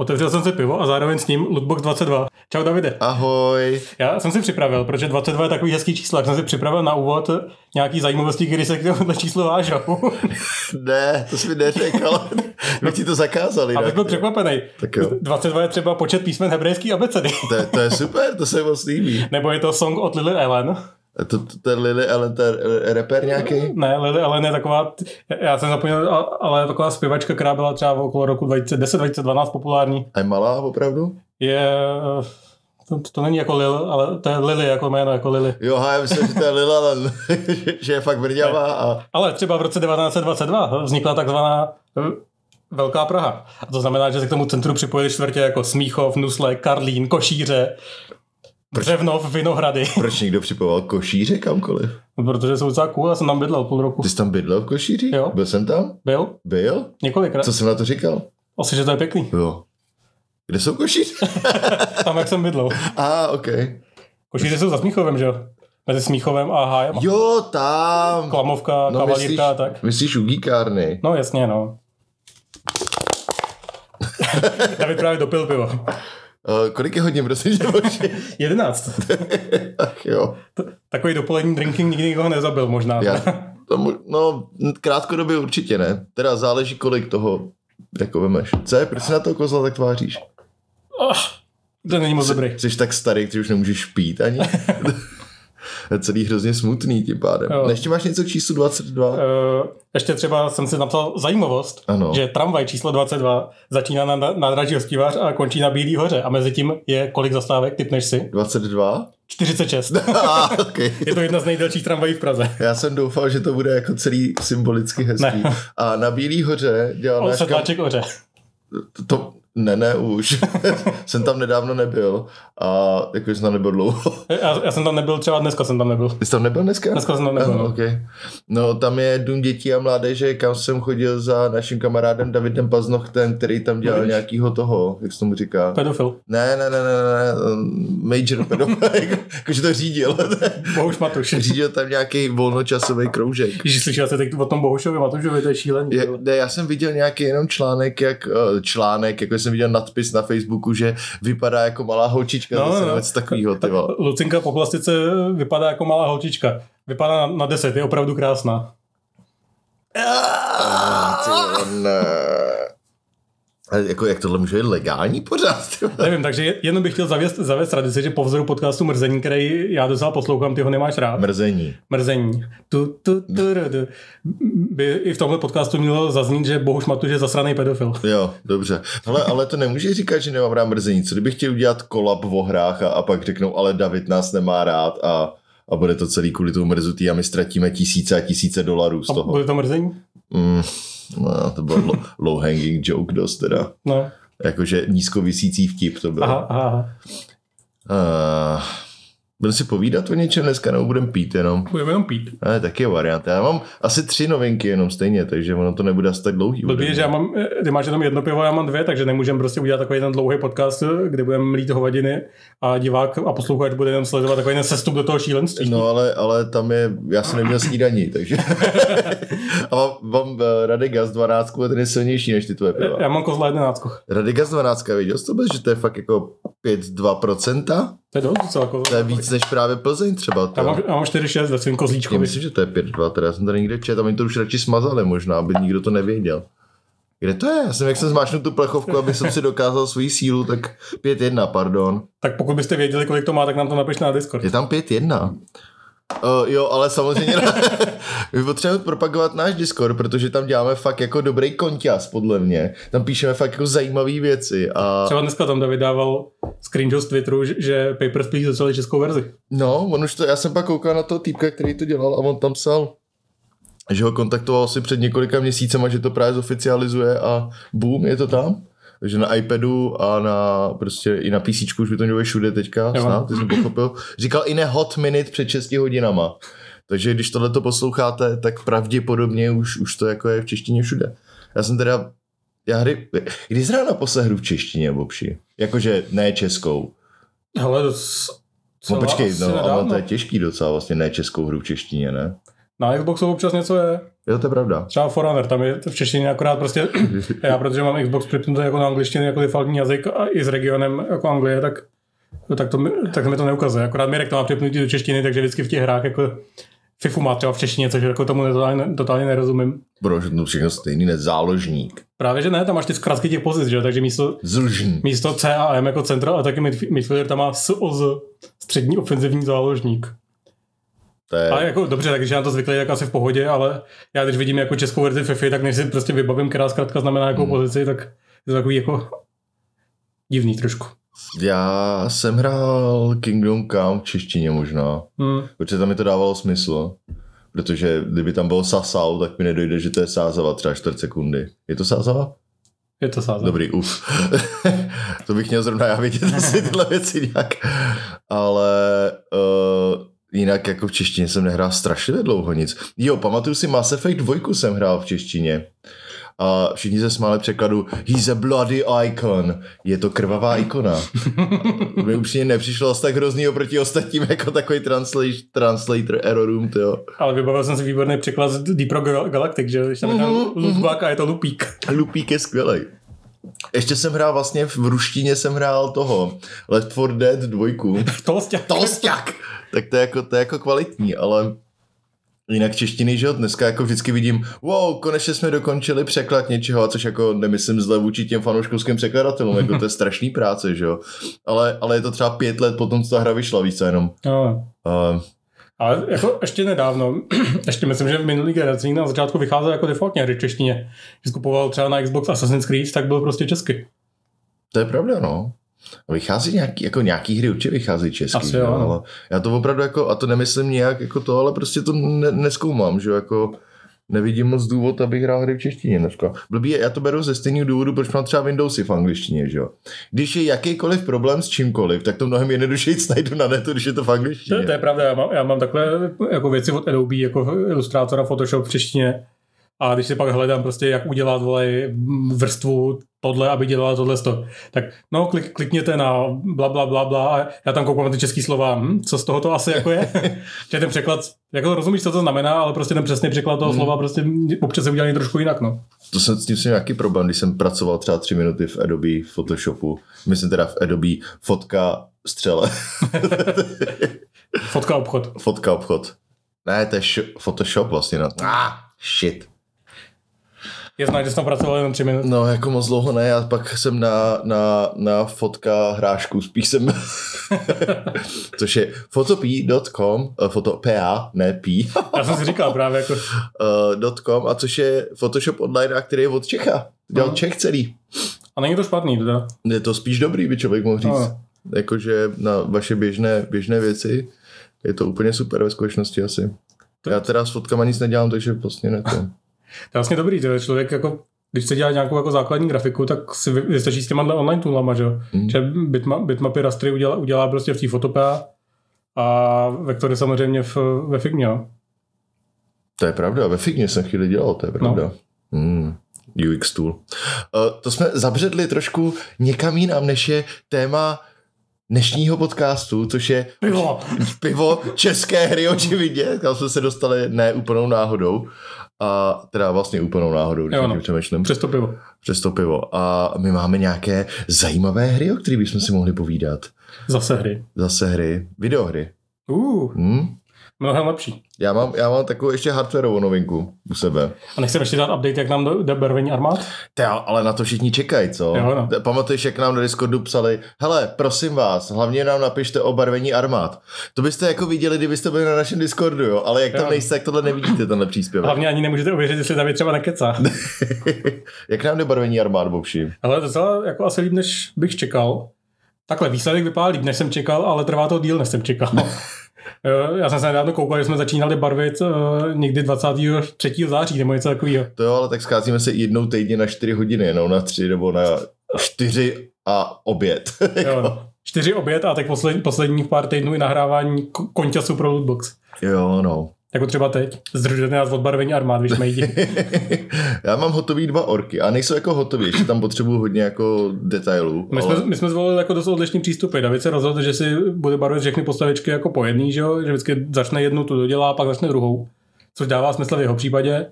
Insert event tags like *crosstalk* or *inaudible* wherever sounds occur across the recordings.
Otevřel jsem si pivo a zároveň s ním Lootbox 22. Čau Davide. Ahoj. Já jsem si připravil, protože 22 je takový hezký číslo, jak jsem si připravil na úvod nějaký zajímavosti, kdy se k tomuhle číslu vážou. *laughs* ne, to jsi mi neřekl. *laughs* My ti to zakázali. Abych byl překvapený. Tak jo. 22 je třeba počet písmen hebrejský abecedy. to, je- to, je super, to se moc líbí. Nebo je to song od Lily Allen. A to, to, to je Lily Allen, to je rapper nějaký? Ne, Lily Allen je taková, já jsem zapomněl, ale taková zpěvačka, která byla třeba okolo roku 2010-2012 populární. A je malá opravdu? Je, to, to není jako Lil, ale to je Lily jako jméno, jako Lily. Jo, já myslím, že to je Lily Allen, *laughs* že je fakt brďavá a Ale třeba v roce 1922 vznikla takzvaná eh, Velká Praha. A to znamená, že se k tomu centru připojili čtvrtě jako Smíchov, Nusle, Karlín, Košíře, Břevnov, Vinohrady. *laughs* proč někdo připoval košíře kamkoliv? Protože jsou docela cool, já jsem tam bydlel půl roku. Ty jsi tam bydlel v košíři? Jo. Byl jsem tam? Byl? Byl? Několikrát. Co jsem na to říkal? Asi, že to je pěkný. Jo. Kde jsou košíře? *laughs* Tam, jak jsem bydlel. A, ok. Košíře jsou za Smíchovem, že jo? Mezi Smíchovem a Hájem. Jo, tam. Klamovka, no, kavalírka a tak. myslíš u gíkárny? No jasně, no. *laughs* David právě dopil pivo. Uh, kolik je hodin, prosím tě, Boži? 11. *laughs* *laughs* Ach jo. Takový dopolední drinking nikdy nikoho nezabil možná. Já, tomu, no, krátkodobě určitě ne. Teda záleží, kolik toho jako vemeš. Co je? Proč se na toho kozla tak tváříš? Oh, to není moc dobrý. Jsi tak starý, ty už nemůžeš pít ani. *laughs* je celý hrozně smutný tím pádem. Jo. Ještě máš něco k číslu 22? Uh, ještě třeba jsem si napsal zajímavost, Ano. že tramvaj číslo 22 začíná na nádraží Hostivář a končí na Bílý hoře. A mezi tím je kolik zastávek, typneš si? 22? 46. *laughs* ah, okay. je to jedna z nejdelších tramvají v Praze. Já jsem doufal, že to bude jako celý symbolicky hezký. Ne. A na Bílý hoře On náš kam... oře. To, ne, ne, už. *laughs* jsem tam nedávno nebyl a jako jsem tam nebyl dlouho. Já, já, jsem tam nebyl, třeba dneska jsem tam nebyl. Ty jsi tam nebyl dneska? Dneska jsem tam nebyl. Aha, no. okay. No tam je Dům dětí a mládeže, kam jsem chodil za naším kamarádem Davidem Paznochtem, který tam dělal Víš? nějakýho toho, jak se tomu říká. Pedofil. Ne, ne, ne, ne, ne, um, major pedofil, jako, *laughs* *laughs* jakože to řídil. Bohuš Matuš. řídil tam nějaký volnočasový kroužek. Když slyšel jsi teď o tom Bohušovi Matušovi, to je šílený. Je, ne, já jsem viděl nějaký jenom článek, jak eh, článek, jako jsem viděl nadpis na Facebooku, že vypadá jako malá holčička, No, no, zase no. něco takového, vole. Lucinka po plastice vypadá jako malá holčička. Vypadá na, na 10, je opravdu krásná. Ah, ty ne. A jako, jak tohle může být legální pořád? Nevím, takže je- jenom bych chtěl zavést, zavést tradici, že po vzoru podcastu Mrzení, který já docela poslouchám, ty ho nemáš rád. Mrzení. Mrzení. Tu, tu, tu, ru, tu. By i v tomhle podcastu mělo zaznít, že Bohuš Matuš je zasraný pedofil. Jo, dobře. Hele, ale to nemůže říkat, že nemám rád mrzení. Co kdybych chtěl udělat kolab v hrách a, a pak řeknou, ale David nás nemá rád a, a bude to celý kvůli tomu mrzutý a my ztratíme tisíce a tisíce dolarů z A toho. bude to mrzení? Mm, no, to byl low, hanging joke dost teda. No. Jakože nízkovisící vtip to byl. Aha, aha, aha. Uh, budeme si povídat o něčem dneska, nebo budeme pít jenom? Budeme jenom pít. Ne, taky je varianta. Já mám asi tři novinky jenom stejně, takže ono to nebude asi tak dlouhý. Blbý že já mám, eh, ty máš jenom jedno pivo, já mám dvě, takže nemůžeme prostě udělat takový ten dlouhý podcast, kde budeme mlít hovadiny a divák a posluchač bude jenom sledovat takový ten sestup do toho šílenství. No ale, ale tam je, já jsem neměl snídaní, takže. *laughs* a mám, mám eh, Radegas 12 a ten je silnější než ty tvoje piva. Já mám kozla jedenáctku. Radegas 12, věděl jsi to že to je fakt jako 5-2%? To je dost docela kozla. To je víc než právě Plzeň třeba. To. Já mám, já mám 4-6 ve svým Já kozlíčkovi. myslím, že to je 5-2, teda já jsem tady někde čet a oni to už radši smazali možná, aby nikdo to nevěděl. Kde to je? Já jsem, jak jsem zmášnul tu plechovku, aby jsem si dokázal svoji sílu, tak 5-1, pardon. Tak pokud byste věděli, kolik to má, tak nám to napište na Discord. Je tam 5-1. Uh, jo, ale samozřejmě *laughs* my potřebujeme propagovat náš Discord, protože tam děláme fakt jako dobrý konťas, podle mě. Tam píšeme fakt jako zajímavé věci a Třeba dneska tam David dával screenshot z Twitteru, že- Papers, Please začali českou verzi. no, on už to, já jsem pak koukal na toho týpka, který to dělal a on tam psal, že ho kontaktoval asi před několika měsícema, že to právě zoficializuje a boom, je to tam. Takže na iPadu a na prostě i na PC už by to mělo všude teďka, Jo. snad, ty jsem pochopil. Říkal i ne hot minute před 6 hodinama. Takže když tohle to posloucháte, tak pravděpodobně už, už to jako je v češtině všude. Já jsem teda, já hry, kdy hrál naposled hru v češtině, Bobši? Jakože ne českou. Hele, to s- No počkej, no, ale to je těžký docela vlastně ne českou hru v češtině, ne? Na Xboxu občas něco je. Jo, to je pravda. Třeba Forerunner, tam je v češtině akorát prostě, *clears throat* já protože mám Xbox připnutý jako na angličtinu jako defaultní jazyk a i s regionem jako Anglie, tak, tak, to, mi- tak mi to neukazuje. Akorát Mirek to má připnutý do češtiny, takže vždycky v těch hrách jako FIFU má třeba v češtině, což jako tomu totálně, totálně nerozumím. Budou to všechno stejný, ne záložník. Právě, že ne, tam máš ty zkrátky těch pozic, že? takže místo, Zlžní. místo C a M jako centra a taky midf- midfielder tam má SOZ, střední ofenzivní záložník. To je, A jako dobře, tak když je na to zvyklý, tak asi v pohodě, ale já když vidím jako českou verzi FIFA, tak než si prostě vybavím, která zkrátka znamená jakou Hmm. pozici, tak je to takový jako divný trošku. já jsem hrál Kingdom Come v češtině možná, Hmm. protože tam mi to dávalo smysl. Protože kdyby tam bylo Sasau, tak mi nedojde, že to je Sázava třeba čtvrt sekundy. Je to Sázava? Je to sáza. Dobrý, uf. *laughs* to bych měl zrovna já vědět *laughs* asi tyhle věci nějak. Ale uh, jinak jako v češtině jsem nehrál strašlivě dlouho nic. Jo, pamatuju si Mass Effect 2 jsem hrál v češtině. A všichni se smáli překladu He's a bloody icon. Je to krvavá ikona. *laughs* Mi upřímně nepřišlo asi tak hrozný oproti ostatním jako takový translator, translator errorům, jo. Ale vybavil jsem si výborný překlad z Deep Rock Gal- Galactic, že když tam Mhm, loopback a je to lupík. Lupík je skvělej. Ještě jsem hrál vlastně v ruštině jsem hrál toho Left 4 Dead 2. *laughs* Tolsťák. Tolsťák! Tak to je, jako, to je jako kvalitní, ale jinak češtiny, že jo, dneska jako vždycky vidím, wow, konečně jsme dokončili překlad něčeho, a což jako nemyslím zle vůči těm fanouškovským překladatelům, jako to je strašný práce, že jo, ale, ale je to třeba pět let potom, co ta hra vyšla, víc co jenom. No. Uh, Ale jako ještě nedávno, *clears throat* ještě myslím, že v minulý generaci na začátku vycházel jako defaultně hry v češtině. Když kupoval třeba na Xbox Assassin's Creed, tak byl prostě česky. to je pravda, no. Vychází nějaký, jako nějaký hry určitě vychází český, Asi jo, no. ale já to opravdu jako, a to nemyslím nějak jako to, ale prostě to ne, neskoumám, že jako nevidím moc důvod, abych hrál hry v češtině dneska. Blbý je, já to beru ze stejného důvodu, proč mám třeba Windowsy v angličtině, že jo. Když je jakýkoliv problém s čímkoliv, tak to mnohem jednodušeji najdu na netu, když je to v To, angličtině. to je pravda, já mám, já mám takhle jako věci od Adobe, jako ilustrátora Photoshop v češtině. A když si pak hledám prostě, jak udělat vole, vrstvu tohle, aby dělala tohle to, tak no, klik, klikněte na bla, bla, bla, bla a já tam koukám na ty český slova, hm, co z toho to asi jako je. *laughs* že ten překlad, jako rozumíš, co to znamená, ale prostě ten přesný překlad toho slova prostě občas je udělaný trošku jinak, no. To jsem s tím jsem nějaký problém, když jsem pracoval třeba tři minuty v Adobe Photoshopu, myslím teda v Adobe fotka střele, *laughs* Fotka obchod. fotka obchod. Ne, to je š- Photoshop vlastně. No. Ah, shit. Je znát, že jsem pracoval jenom tři minuty. No, jako moc dlouho ne, já pak jsem na, na, na fotka hrášku, spíš jsem, *laughs* což je photopea.com, uh, fotopa, ne p, *laughs* Já jsem si říkal právě jako, uh, .com, a což je Photoshop online, a který je od Čecha. Dělal Mhm. Čech celý. a není to špatný, teda. Je to spíš dobrý, by člověk mohl říct. No. Jakože na vaše běžné, běžné věci je to úplně super ve skutečnosti asi. To- Já teda s fotkama nic nedělám, takže vlastně ne to. To je vlastně dobrý, že člověk jako, když chce dělat nějakou jako základní grafiku, tak si vy- vystačí s těma online toolama, že jo. Mm. Že bitma, bitmapy rastry udělá, udělá prostě v té Photopea a vektory samozřejmě v, ve Figmě, jo. To je pravda, ve Figmě jsem chvíli dělal, to je pravda. No. Mm, UX tool. Uh, to jsme zabředli trošku někam jinam, než je téma dnešního podcastu, což je Pivo! pivo české hry očividně, kam jsme se dostali ne úplnou náhodou, a teda vlastně úplnou náhodou, když Jo, no. přemýšlím, Přes to pivo. přes to pivo. A my máme nějaké zajímavé hry, o kterých bychom si mohli povídat. Zase hry. Zase hry, videohry. Uh, Hm? Mnohem lepší. Já, mám, já mám takovou ještě hardwareovou novinku u sebe. A nechceme ještě dát update, jak nám do- jde barvení armád? Ty, ale na to všichni čekají, co? Jo, no. Pamatuješ, jak nám na Discordu psali, hele, prosím vás, hlavně nám napište o barvení armád. To byste jako viděli, kdybyste byli na našem Discordu, jo? Ale jak tam Jo. nejste, jak tohle nevidíte, tenhle příspěvek. Hlavně ani nemůžete ověřit, jestli David třeba nekecá. *laughs* jak nám jde barvení armád, Bobši? Ale docela jako asi líp, než bych čekal. Takhle, výsledek vypadá líp, než jsem čekal, ale trvá to díl, než jsem čekal. *laughs* Já jsem se nedávno koukal, že jsme začínali barvit uh, někdy 23. září nebo něco takového. To jo, ale tak scházíme se jednou týdně na 4 hodiny, jenom na 3 nebo na 4 a oběd. *laughs* Jo, no. Čtyři oběd a tak poslední, posledních pár týdnů i nahrávání ko- konťasu pro lootbox. jo, no. Jako třeba teď. Zdržujete nás od barvení armád, když jsme jdi. *laughs* Já mám hotový dva orky a nejsou jako hotový, ještě tam potřebuju hodně jako detailů. My, ale... jsme, my jsme zvolili jako dost odlišný přístupy. David se rozhodl, že si bude barvit všechny postavičky jako po jedný, že, jo? že vždycky začne jednu, tu dodělá, pak začne druhou. což dává smysl v jeho případě,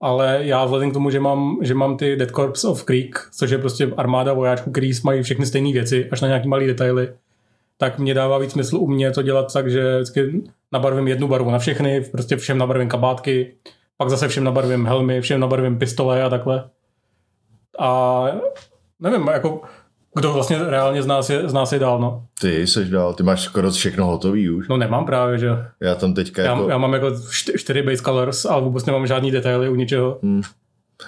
ale já vzhledem k tomu, že mám, že mám ty Dead Corps of Creek, což je prostě armáda vojáčků, který mají všechny stejné věci, až na nějaký malý detaily, tak mě dává víc smysl u mě to dělat tak, že vždycky nabarvím jednu barvu na všechny, prostě všem nabarvím kabátky, pak zase všem nabarvím helmy, všem nabarvím pistole a takhle. A nevím, jako kdo vlastně reálně z nás je, z nás je dál, no. Ty jsi dál, ty máš skoro všechno hotový už. No nemám právě, že Já tam teďka já, jako... já mám jako čty- čtyři base colors, ale vůbec nemám žádný detaily u ničeho. Hmm.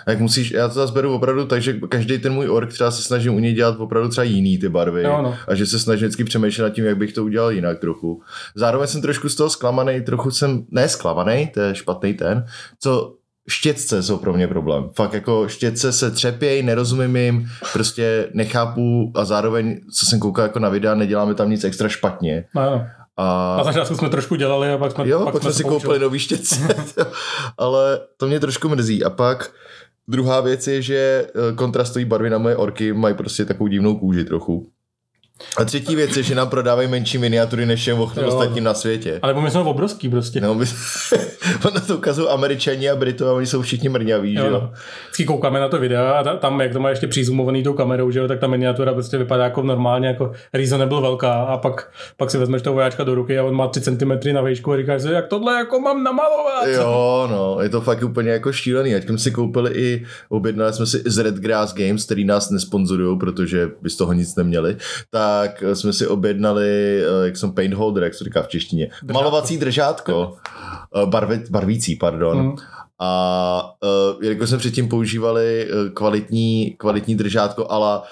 Jak musíš, já to zase beru opravdu tak, že každý ten můj ork třeba se snažím u něj dělat opravdu třeba jiný ty barvy Jo, no. a že se snažím vždycky přemýšlet nad tím, jak bych to udělal jinak trochu. Zároveň jsem trošku z toho zklamaný, trochu jsem, ne zklamaný, to je špatný ten, co štětce jsou pro mě problém. Fakt jako štětce se třepěj, nerozumím jim, prostě nechápu a zároveň, co jsem koukal jako na videa, neděláme tam nic extra špatně. No, no. A Na začátku jsme trošku dělali a pak jsme, Jo, pak pak jsme si koupili nový štětce, *laughs* ale to mě trošku mrzí. A pak druhá věc je, že eh, kontrastové barvy na moje orky mají prostě takovou divnou kůži trochu. A třetí věc je, že nám prodávají menší miniatury než všem Jo. ostatním na světě. Ale my jsme obrovský prostě. No, my, *laughs* ono to ukazují američani a Britové, oni jsou všichni mrňaví, že Jo, jo? no. Vždycky koukáme na to videa a ta- tam, jak to má ještě přizumovaný tou kamerou, že jo, tak ta miniatura prostě vypadá jako normálně, jako reasonable velká a pak, pak si vezmeš toho vojáčka do ruky a on má 3 cm na výšku a říkáš si, jak tohle jako mám namalovat. Jo, no, je to fakt úplně jako šílený. Ať jsme si koupili i, objednali jsme si z Red Grass Games, který nás nesponzorují, protože by z toho nic neměli, tak jsme si objednali, eh, jak jsem paint holder, jak se říká v češtině, Držátko. malovací držátko, Eh, barvi, barvící, pardon. Hmm. A uh, jelikož jsme předtím používali eh, kvalitní, kvalitní držátko ala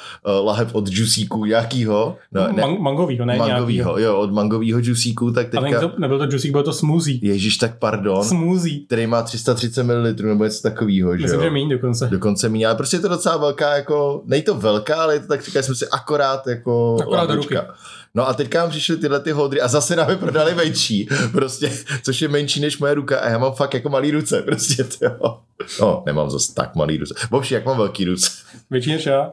uh, lahev od džusíku jakýho, no, ne, Man- mangovýho, ne mangovýho, nějakýho. jo, od mangovýho džusíku, tak Ale teďka, to, nebyl to juicy, byl to smoothie. ježíš, tak pardon, Smoothie. který má 330 ml nebo něco takového, že Myslím, jo? že méně dokonce. Dokonce méně, ale prostě je to docela velká, jako, nej to velká, ale je to tak, říkali jsme si akorát jako Akorát do ruky. No a teďka nám přišly tyhle ty hodry a zase nám je prodali menší, prostě, což je menší než moje ruka a já mám fakt jako malý ruce, prostě, jo. No, nemám zase tak malý ruce. Bobši, jak mám velký ruce. Větší než já,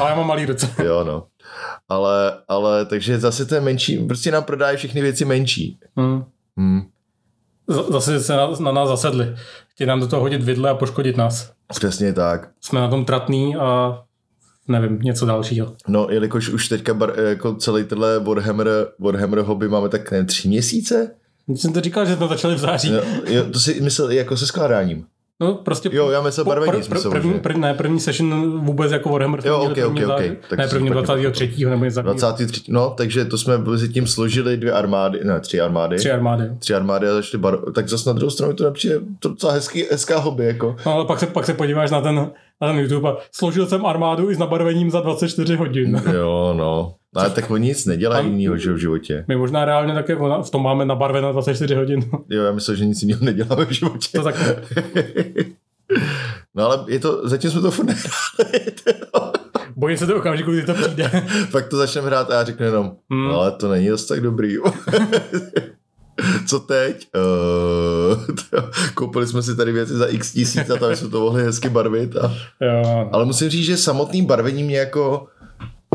ale já mám malý ruce. jo, no. Ale, ale, takže zase to je menší, prostě nám prodají všechny věci menší. Hmm. Hmm. Z- Zase se na, na nás zasedli. Chtějí nám do toho hodit vidle a poškodit nás. Přesně tak. Jsme na tom tratný a nevím, něco dalšího. No, jelikož už teďka bar, jako celý tenhle Warhammer, Warhammer hobby máme tak nevím, tři měsíce? Když jsem to říkal, že jsme začali v září. Jo, jo, to si myslel jako se skládáním. No, prostě Jo, já myslel po- barvení, pr- pr- se první, první, ne, první session vůbec jako Warhammer. Jo, ok, ok, ok. Tak Ne, první jsem špatně 23. nebo něco takového. 23. No, takže to jsme mezi tím složili dvě armády, ne, tři armády. Tři armády. Tři armády a začali bar... tak zase na druhou stranu to nepřijde to docela hezký, hezká hobby, jako. No, ale pak se, pak se podíváš na ten, na ten YouTube a složil jsem armádu i s nabarvením za 24 hodin. Jo, no. Ale tak oni nic nedělají že v životě. My možná reálně tak na- v tom máme nabarveno 24 hodin. *laughs* Jo, já myslím, že nic jiného neděláme v životě. To tak *laughs* No ale je to, zatím jsme to furt nehráli. *laughs* bojím se to okamžiku, kdy to přijde. Pak to začneme hrát a já řeknu jenom, Hmm. ale to není dost tak dobrý. Co teď? Uh, koupili jsme si tady věci za x tisíc a tam jsme to mohli hezky barvit. A... Jo, Ale musím říct, že samotný barvení mě jako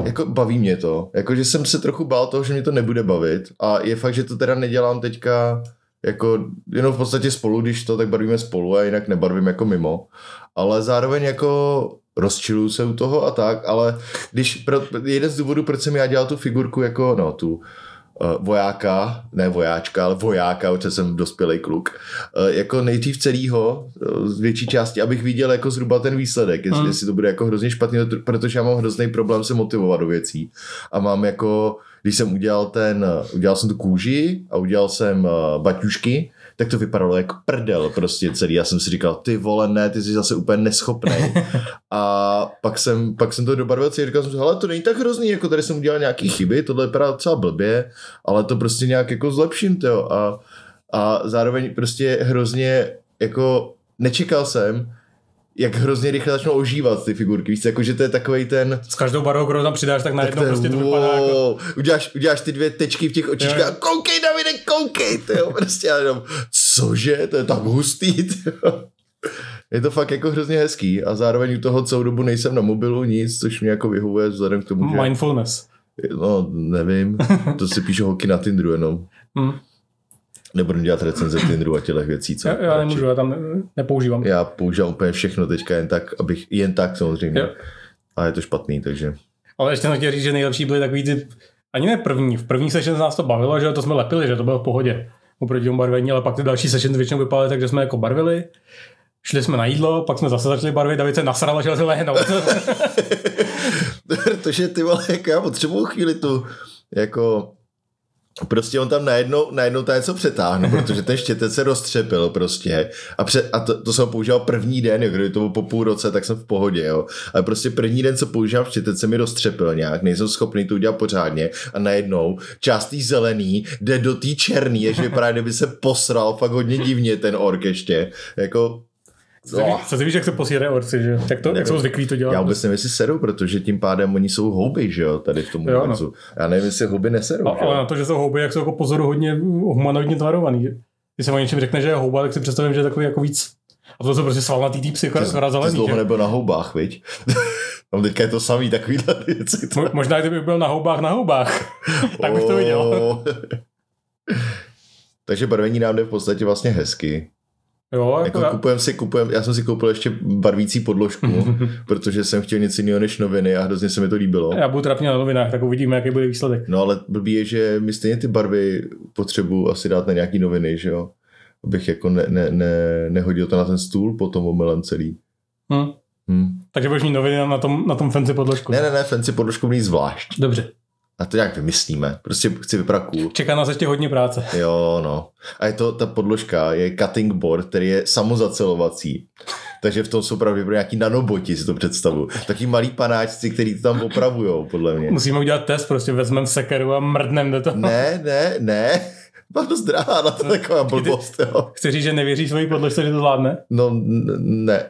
jako baví mě to. Jako, že jsem se trochu bál toho, že mě to nebude bavit. A je fakt, že to teda nedělám teďka jako jenom v podstatě spolu, když to tak barvíme spolu a jinak nebarvím jako mimo. Ale zároveň jako rozčiluju se u toho a tak, ale když, pro, jeden z důvodů, proč jsem já dělal tu figurku jako, no tu vojáka, ne vojáčka, ale vojáka, protože jsem dospělý kluk, uh, jako nejdřív celýho, uh, z větší části, abych viděl jako zhruba ten výsledek, jestli, Hmm. jestli to bude jako hrozně špatný, protože já mám hrozný problém se motivovat do věcí a mám jako, když jsem udělal ten, udělal jsem tu kůži a udělal jsem baťušky, tak to vypadalo jako prdel prostě celý. Já jsem si říkal, ty vole, ne, ty jsi zase úplně neschopný. *laughs* A pak jsem, pak jsem to dobarvil celý, říkal jsem si, hele, to není tak hrozný, jako tady jsem udělal nějaký chyby, tohle vypadá docela blbě, ale to prostě nějak jako zlepším, to a, a zároveň prostě hrozně jako nečekal jsem, jak hrozně rychle začnou ožívat ty figurky. Víš, jako, že to je takový ten, S každou barvou, kterou tam přidáš, tak najednou ten, prostě to vypadá jako... uděláš, uděláš ty dvě tečky v těch očičkách Jo, a jo. koukej Davide, koukej, tyjo, prostě já jenom, cože, to je tak hustý, *laughs* tyjo. Je to fakt jako hrozně hezký a zároveň u toho celou dobu nejsem na mobilu nic, což mě jako vyhovuje vzhledem k tomu, že, Mindfulness. no nevím, to si píšu holky na Tinderu jenom. Hm. Nebudu dělat recenze Tinderu a těchto věcí, co? Já, já nemůžu, já tam ne- nepoužívám. Já používám úplně všechno teďka jen tak, abych, jen tak samozřejmě. Jo. A je to špatný, takže. Ale ještě jsem chtěl říct, že nejlepší byly takový ty, ani ne první, v první session z nás to bavilo, že to jsme lepili, že to bylo v pohodě oproti tomu barvení, ale pak ty další sessions většinou vypadaly tak, že jsme jako barvili, šli jsme na jídlo, pak jsme zase začali barvit, David se nasral a šel se lehnout. *laughs* Protože ty vole, jako já potřebuju chvíli tu, jako, Prostě on tam najednou, najednou to něco přetáhne, protože ten štětec se roztřepil prostě. A, před, a to, to, jsem používal první den, jo, kdyby to bylo po půl roce, tak jsem v pohodě, jo. Ale prostě první den, co používám štětec, se mi roztřepil nějak, nejsem schopný to udělat pořádně a najednou část tý zelený jde do té černý, jež vypadá, kdyby se posral fakt hodně divně ten ork ještě. Jako, Co ty, víš, co ty víš, jak se posírají orci, že? Jak, to, jak jsou zvyklí to dělat? já vůbec nevím, jestli serou, protože tím pádem oni jsou houby, že jo, tady v tom Jo, no. Já nevím, jestli houby neserou, ale jo. na to, že jsou houby, jak jsou jako pozoru hodně humanoidně tvarovaný. Když se o něčem řekne, že je houba, tak si představím, že je takový jako víc a to jsou prostě svalnatý týpsy, Ty, ty jsi zelený. dlouho že? nebyl na houbách, viď? Tam *laughs* teďka je to samý, takovýhle věci. Mo- Možná kdyby byl na houbách na houbách, *laughs* tak bych to viděl. *laughs* Takže barvení nám jde v podstatě vlastně hezky. Jo, jako Jako já, kupujem si, kupujem, já jsem si koupil ještě barvící podložku, *laughs* protože jsem chtěl něco jiného než noviny a hrozně se mi to líbilo. já budu trapně na novinách, tak uvidíme, jaký bude výsledek. No ale blbý je, že mi stejně ty barvy potřebuji asi dát na nějaký noviny, že jo? Abych jako ne, ne, ne, nehodil to na ten stůl potom omylem celý. Hm. Hm. Takže budeš mít noviny na tom, na tom fancy podložku. Ne, ne, ne, fancy podložku mít zvlášť. Dobře. A to nějak vymyslíme. Prostě chci vypadat cool. Čeká nás ještě hodně práce. *laughs* Jo, no. A je to, ta podložka je cutting board, který je samozacelovací. Takže v tom jsou pravděpodobně nějaký nanoboti, si to představu. Taky malí panáčci, který to tam opravujou, podle mě. Musíme udělat test, prostě vezmeme sekeru a mrdneme do toho. Ne, ne, ne. *laughs* Mám dost drahá na to taková blbost, jo. Chci říct, že nevěří svojí podložce, že to zvládne? No, ne.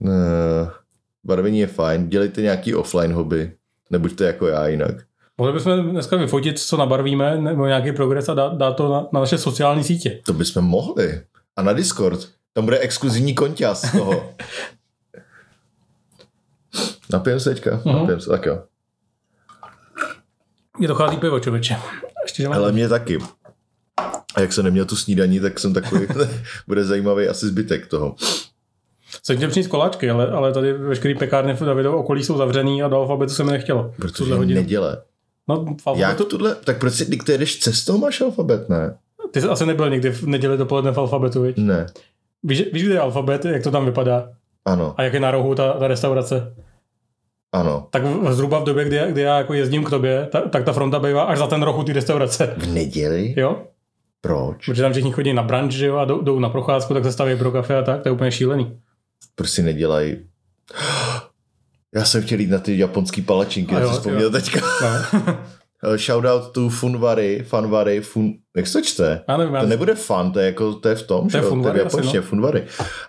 ne. *laughs* Barvení je fajn, dělejte nějaký offline hobby. Nebuďte jako já jinak. Mohli bychom dneska vyfotit, co nabarvíme, nebo nějaký progres a dát, dát to na, na naše sociální sítě. To bychom mohli. A na Discord. Tam bude exkluzivní konťas z toho. *laughs* Napijem se teďka? Mhm. Napijem se, tak jo. Mě dochází pivo, člověče. Ještě, že mám... Ale mě taky. A jak jsem neměl tu snídaní, tak jsem takový, *laughs* bude zajímavý asi zbytek toho. Jsem chtěl přinést koláčky, ale, ale tady veškerý pekárny v Davidově okolí jsou zavřený a do alfabetu se mi nechtělo. Protože Tuhle hodinu. neděle. No, v Jak alfabetu, tohle? Tak proč si, když ty jedeš cestou, máš alfabet, ne? ty jsi asi nebyl nikdy v neděli dopoledne v alfabetu, viď? Ne. Víš, víš, kde je alfabet, jak to tam vypadá? Ano, A jak je na rohu ta, ta restaurace? ano. Tak v, zhruba v době, kdy, kdy já jako jezdím k tobě, ta, tak ta fronta bývá až za ten rohu ty restaurace. V neděli? Jo? Proč? Protože tam všichni chodí na brunch, že jo, a jdou, jdou na procházku, tak se staví pro kafe a tak, to je úplně šílený. Proč si nedělají? *gasps* Já jsem chtěl jít na ty japonský palačinky, já jsem vzpomněl jo. teďka. No. *laughs* Eh, Shoutout to Funvary, Funvary, fun... jak se to čte? Já nevím, já To nebude fun, to je jako, to je v tom, To je? Funvary to je japonštině, no. Funvary.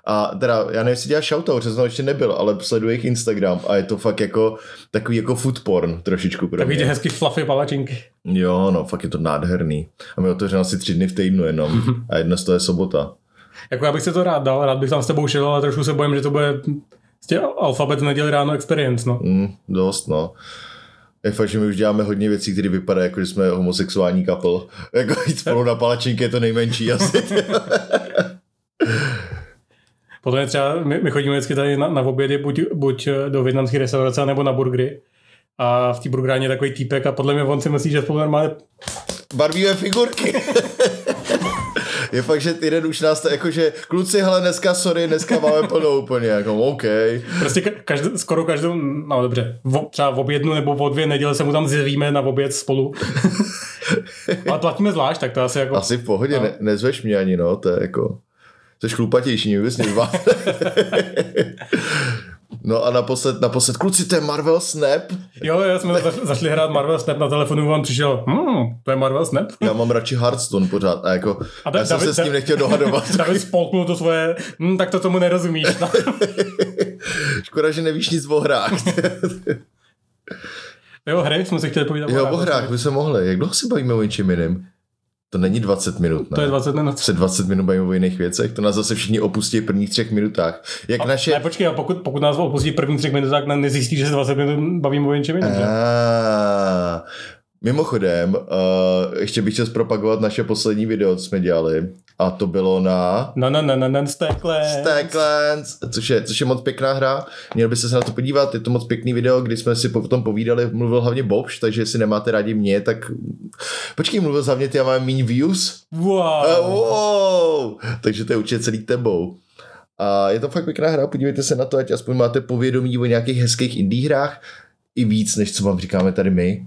A teda, já nevím, jestli dělá shoutout, protože jsem ještě nebyl, ale sleduji jejich Instagram a je to fakt jako takový jako food porn trošičku pro Takový ty mě. hezký fluffy palačinky. Jo, no, fakt je to nádherný. A my otevřeme asi tři dny v týdnu jenom. *laughs* A jedna z toho je sobota. Jako já bych si to rád dal, rád bych tam s tebou šel, ale trošku se bojím, že to bude prostě alfabet neděli ráno experience, no. Mm, dost, no. Je fakt, že my už děláme hodně věcí, které vypadají jako, že jsme homosexuální couple. *laughs* Jako jít spolu na palačinky je to nejmenší asi. *laughs* Potom je třeba, my, my chodíme vždycky tady na, na obědy, buď, buď do větnamské restaurace, nebo na burgery. A v té burgeráně je takový týpek a podle mě on si myslí, že spolu normálně Barvíme figurky. *laughs* je fakt, že jeden už nás to jako, že kluci, hele, dneska, sorry, dneska máme plnou úplně, jako OK. Prostě ka- každý, skoro každou, no dobře, v, třeba v obědnu nebo v dvě neděle se mu tam zjevíme na oběd spolu. *laughs* Ale platíme zvlášť, tak to asi jako... Asi v pohodě, No. ne, nezveš mě ani, no, to je jako, jsi chlupatější, mě vůbec. *laughs* No a naposled, naposled, kluci, to je Marvel Snap. Jo, jo, jsme zaš, zašli hrát Marvel Snap na telefonu, vám přišel, hmm, to je Marvel Snap. Já mám radši Hearthstone pořád a jako, A Da- já jsem David- se s tím nechtěl dohadovat. *laughs* David spolknul to svoje, hm, tak to tomu nerozumíš. *laughs* *laughs* Škoda, že nevíš nic o hrách. Jo, hry jsme si chtěli povídat. jo, o hrách by se mohli. Jak dlouho se bavíme o něčem jiném? To není 20 minut, ne? To je 20 minut. Se 20 minut bavíme o jiných věcech, to nás zase všichni opustí v prvních třech minutách. Jak naše... Ne, počkej, a pokud, pokud nás opustí první tři minuty, tak ne- nezjistí, že se 20 minut bavíme o něčem jiném. Mimochodem, uh, ještě bych chtěl zpropagovat naše poslední video, co jsme dělali. A to bylo na Na na na na na Stacklands. Stacklands, což je, což je moc pěkná hra. Měl byste se na to podívat, je to moc pěkný video, kdy jsme si potom povídali, mluvil hlavně Bobš, takže jestli nemáte rádi mě, tak počkej, mluvil hlavně ty, já mám méně views. Wow. Uh, wow. Takže to je určitě celý tebou. A je to fakt pěkná hra, podívejte se na to, ať aspoň máte povědomí o nějakých hezkých indie hrách, i víc, než co vám říkáme tady my.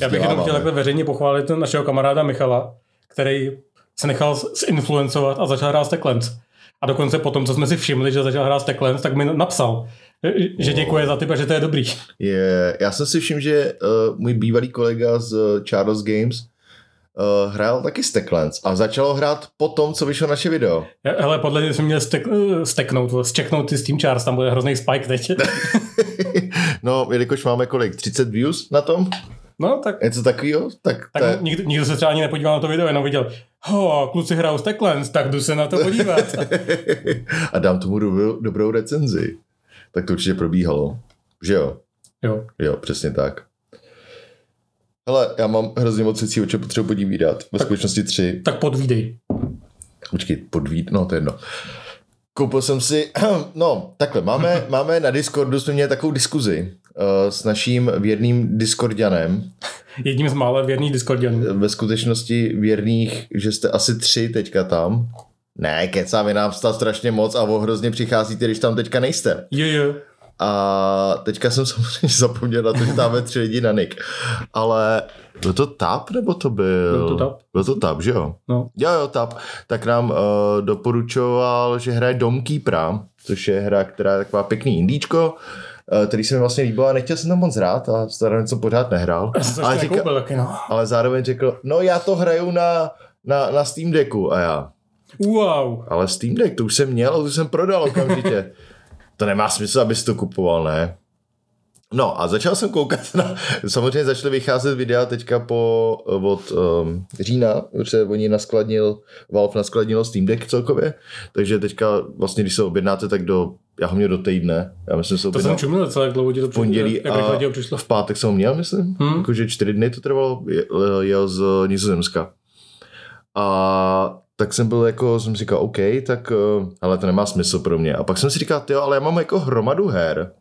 Já bych jenom chtěl takhle veřejně pochválit našeho kamaráda Michala, který se nechal zinfluencovat a začal hrát Stacklands. A dokonce potom, co jsme si všimli, že začal hrát Stacklands, tak mi napsal, že děkuje za tip a že to je dobrý. Je, já jsem si všiml, že uh, můj bývalý kolega z uh, Charles Games uh, hrál taky Stacklands a začal hrát po tom, co vyšlo naše video. Hele, podle mě jsme měli stek, steknout, zčeknout ty Steam Charts, tam bude hrozný spike teď. *laughs* no, jelikož máme kolik? 30 views na tom? No, tak... Něco takového? Tak, tak je... nikdo, nikdo, se třeba ani nepodíval na to video, jenom viděl, ho, kluci hrajou Stacklands, tak jdu se na to podívat. *laughs* a dám tomu dobrou, dobrou recenzi. Tak to určitě probíhalo. Že jo? Jo. Jo, přesně tak. Hele, já mám hrozně moc věcí, o čem potřebuji podívat. Ve tak, skutečnosti tři. Tak podvídej. Počkej, podvíd, no to je jedno. Koupil jsem si, *clears throat* no takhle, máme, máme na Discordu, jsme měli takovou diskuzi s naším věrným Discordianem. Jedním z mála věrných Discordianů. Ve skutečnosti věrných, že jste asi tři teďka tam. Ne, kecám, je nám stát strašně moc a hrozně přicházíte, když tam teďka nejste. Jo, jo. A teďka jsem *laughs* samozřejmě zapomněl na to, že dáme tři lidi na nick. Ale byl to TAP, nebo to byl? Byl to TAP. Byl to TAP, že jo? No. Jo, jo, TAP. Tak nám uh, doporučoval, že hraje Domkeepera, což je hra, která je taková pěkný indíčko, uh, který se mi vlastně líbil a nechtěl jsem tam moc hrát a zároveň jsem pořád nehrál. Ale, říkal, taky, no. ale zároveň řekl, no já to hraju na, na, na Steam Decku a já. Wow. Ale Steam Deck, to už jsem měl a to jsem prodal okamžitě. *laughs* to nemá smysl, abys to kupoval, ne? No a začal jsem koukat na, samozřejmě začaly vycházet videa teďka po, od um, října, protože oni naskladnil, Valve naskladnil Steam Deck celkově, takže teďka vlastně, když se objednáte, tak do, já ho měl do týdne, já myslím, se To jsem čumil celé jak dlouho ti to pondělí jak a přišlo. v pátek jsem ho měl, myslím, hmm. jakože čtyři dny to trvalo, jel z Nizozemska. A tak jsem byl jako, jsem si říkal, OK, tak ale to nemá smysl pro mě. A pak jsem si říkal, jo, ale já mám jako hromadu her,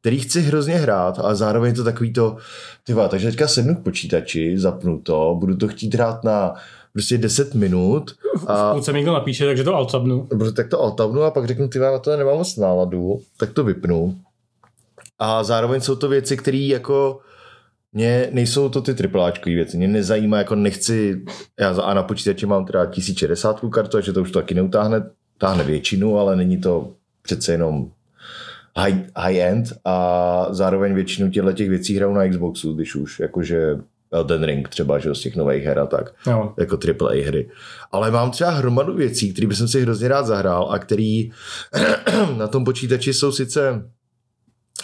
který chci hrozně hrát, ale zároveň to takový to, tyva, takže teďka sednu k počítači, zapnu to, budu to chtít hrát na prostě 10 minut. A v půlce mi někdo napíše, takže to altabnu. Tak to altabnu a pak řeknu, ty na to nemám moc náladu, tak to vypnu. A zároveň jsou to věci, které jako mě nejsou to ty tripláčkové věci, mě nezajímá, jako nechci, já a na počítači mám teda 1060 kartu, takže to už to taky neutáhne, táhne většinu, ale není to přece jenom high, high end a zároveň většinu těchto těch věcí hraju na Xboxu, když už, jakože Elden Ring třeba, že z těch nových her a tak, jo. jako AAA hry. Ale mám třeba hromadu věcí, které bych si hrozně rád zahrál a který *clears throat* na tom počítači jsou sice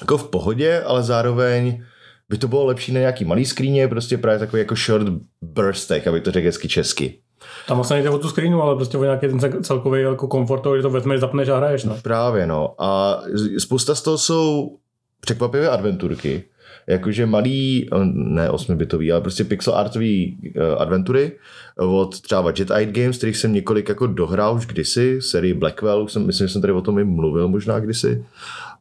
jako v pohodě, ale zároveň by to bylo lepší na nějaký malý screeně, prostě právě takový jako short burstek, aby to řekl hezky česky. Tam vlastně nejde o tu screenu, ale prostě o nějaký ten celkový jako komfort, že to vezmeš, zapneš a hraješ. No. Právě no. A spousta z toho jsou překvapivé adventurky. Jakože malý, ne 8-bitový, ale prostě pixel artový uh, adventury od třeba Eye Games, kterých jsem několik jako dohrál už kdysi, sérii Blackwell, už jsem, myslím, že jsem tady o tom i mluvil možná kdysi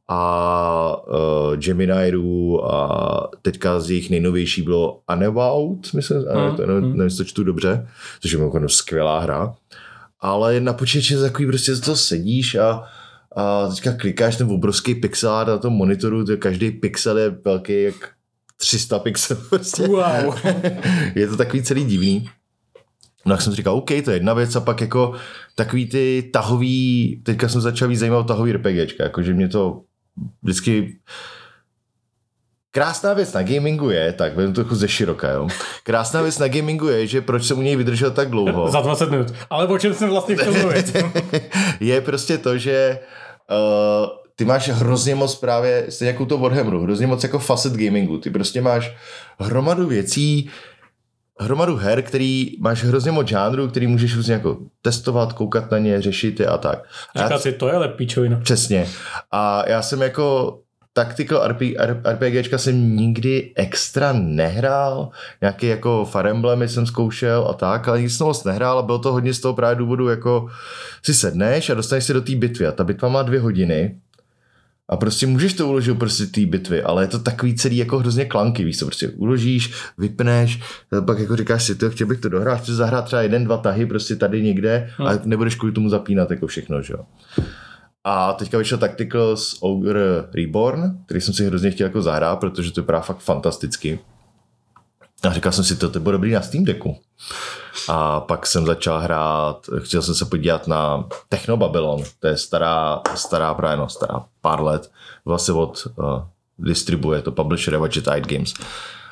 a uh, Geminiru a teďka z jejich nejnovější bylo Unavout, myslím, mm, to, nevím, mm. nevím, to čtu dobře, což je mimochodem skvělá hra, ale na počítači takový prostě to sedíš a, a teďka klikáš ten obrovský pixel na tom monitoru, to každý pixel je velký jak 300 pixelů. Prostě. Wow. *laughs* je to takový celý divný. No tak jsem si říkal, OK, to je jedna věc a pak jako takový ty tahový, teďka jsem začal víc zajímat tahový RPGčka, jakože mě to vždycky Krásná věc na gamingu je, tak vezmu to trochu ze široka, jo. Krásná věc na gamingu je, že proč jsem u něj vydržel tak dlouho. *laughs* Za 20 minut. Ale o čem jsem vlastně chtěl mluvit? *laughs* je prostě to, že uh, ty máš hrozně moc právě, stejně jako to Warhammeru, hrozně moc jako facet gamingu. Ty prostě máš hromadu věcí, hromadu her, který máš hrozně moc žánrů, který můžeš různě jako testovat, koukat na ně, řešit je a tak. Říkat si, to je lepíčovina. Přesně. A já jsem jako tactical RP, RPGčka jsem nikdy extra nehrál, nějaký jako Fire Emblemy jsem zkoušel a tak, ale nic moc nehrál a bylo to hodně z toho právě důvodu, jako si sedneš a dostaneš se do té bitvy a ta bitva má dvě hodiny a prostě můžeš to uložit prostě té bitvy, ale je to takový celý jako hrozně klanky, víš co, prostě uložíš, vypneš, pak jako říkáš si, to chtěl bych to dohrát, chci zahrát třeba jeden, dva tahy prostě tady někde hmm. a nebudeš kvůli tomu zapínat jako všechno, že jo. A teďka vyšel Tacticals Ogre Reborn, který jsem si hrozně chtěl jako zahrát, protože to vypadá fakt fantasticky. A říkal jsem si, to, to bylo dobrý na Steam Decku. A pak jsem začal hrát, chtěl jsem se podívat na Techno Babylon, to je stará, stará právě no, stará pár let, vlastně od uh, distribuje to publisher Eye Games.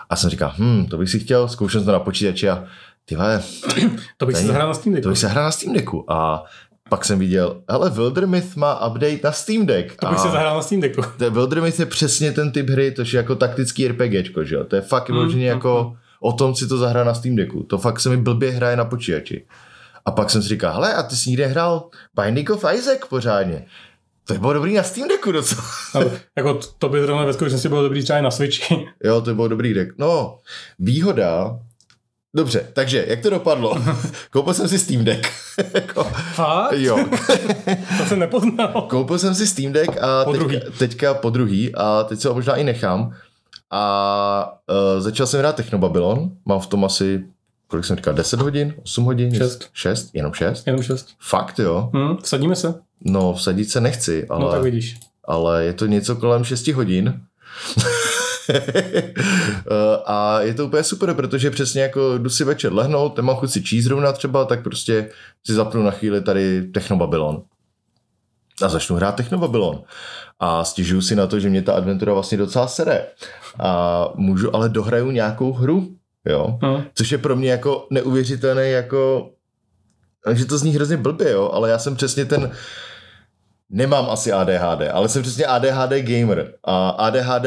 A jsem říkal, hm, to bych si chtěl, zkoušel jsem to na počítači a ty vole, to bych si zahrál na Steam Decku. To bych si zahrál na Steam Decku. A pak jsem viděl, ale Wildermyth má update na Steam Deck. To bych se zahrál na Steam Decku. Wildermyth je přesně ten typ hry, to je jako taktický RPGčko, že jo? To je fakt mm, mm, jako mm. o tom si to zahrá na Steam Decku. To fakt se mi blbě hraje na počítači. A pak jsem si říkal, hele, a ty jsi někde hrál Binding of Isaac pořádně. To je bylo dobrý na Steam Decku docela. No, *laughs* jako to, to by zrovna ve skutečnosti bylo dobrý třeba na Switchi. Jo, to bylo dobrý deck. No, výhoda Dobře, takže jak to dopadlo? *laughs* Koupil jsem si Steam Deck. *laughs* Jako, Fakt? Jo. *laughs* to jsem nepoznal. Koupil jsem si Steam Deck a po teďka, teďka po druhý a teď se ho možná i nechám. A uh, začal jsem hrát Technobabylon, mám v tom asi kolik jsem říkal, 10 hodin, 8 hodin? 6. 6? Jenom 6? Jenom 6. Fakt jo? Hmm, vsadíme se. No, vsadit se nechci, ale... No tak vidíš. Ale je to něco kolem 6 hodin. *laughs* a je to úplně super, protože přesně jako jdu si večer lehnout, nemám chuť si číst zrovna třeba, tak prostě si zapnu na chvíli tady Technobabylon. A začnu hrát Technobabylon. A stěžuju si na to, že mě ta adventura vlastně docela sere. A můžu, ale dohraju nějakou hru, jo. Hmm. Což je pro mě jako neuvěřitelné, jako že to zní hrozně blbě, jo, ale já jsem přesně ten, nemám asi ADHD, ale jsem přesně ADHD gamer. A ADHD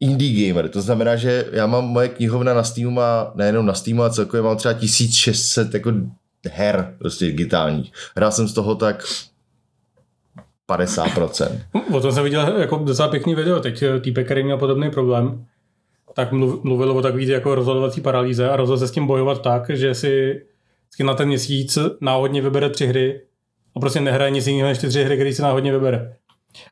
indie gamer. To znamená, že já mám moje knihovna na Steamu má, nejenom na Steamu, a celkově mám třeba 1600 jako her prostě digitálních. Hrál jsem z toho tak 50%. O tom jsem viděl jako docela pěkný video. Teď eh, týpek, který měl podobný problém, tak mluvil o takový jako rozhodovací paralýze a rozhodl se s tím bojovat tak, že si na ten měsíc náhodně vybere tři hry a prostě nehraje nic jiného než ty tři hry, které si náhodně vybere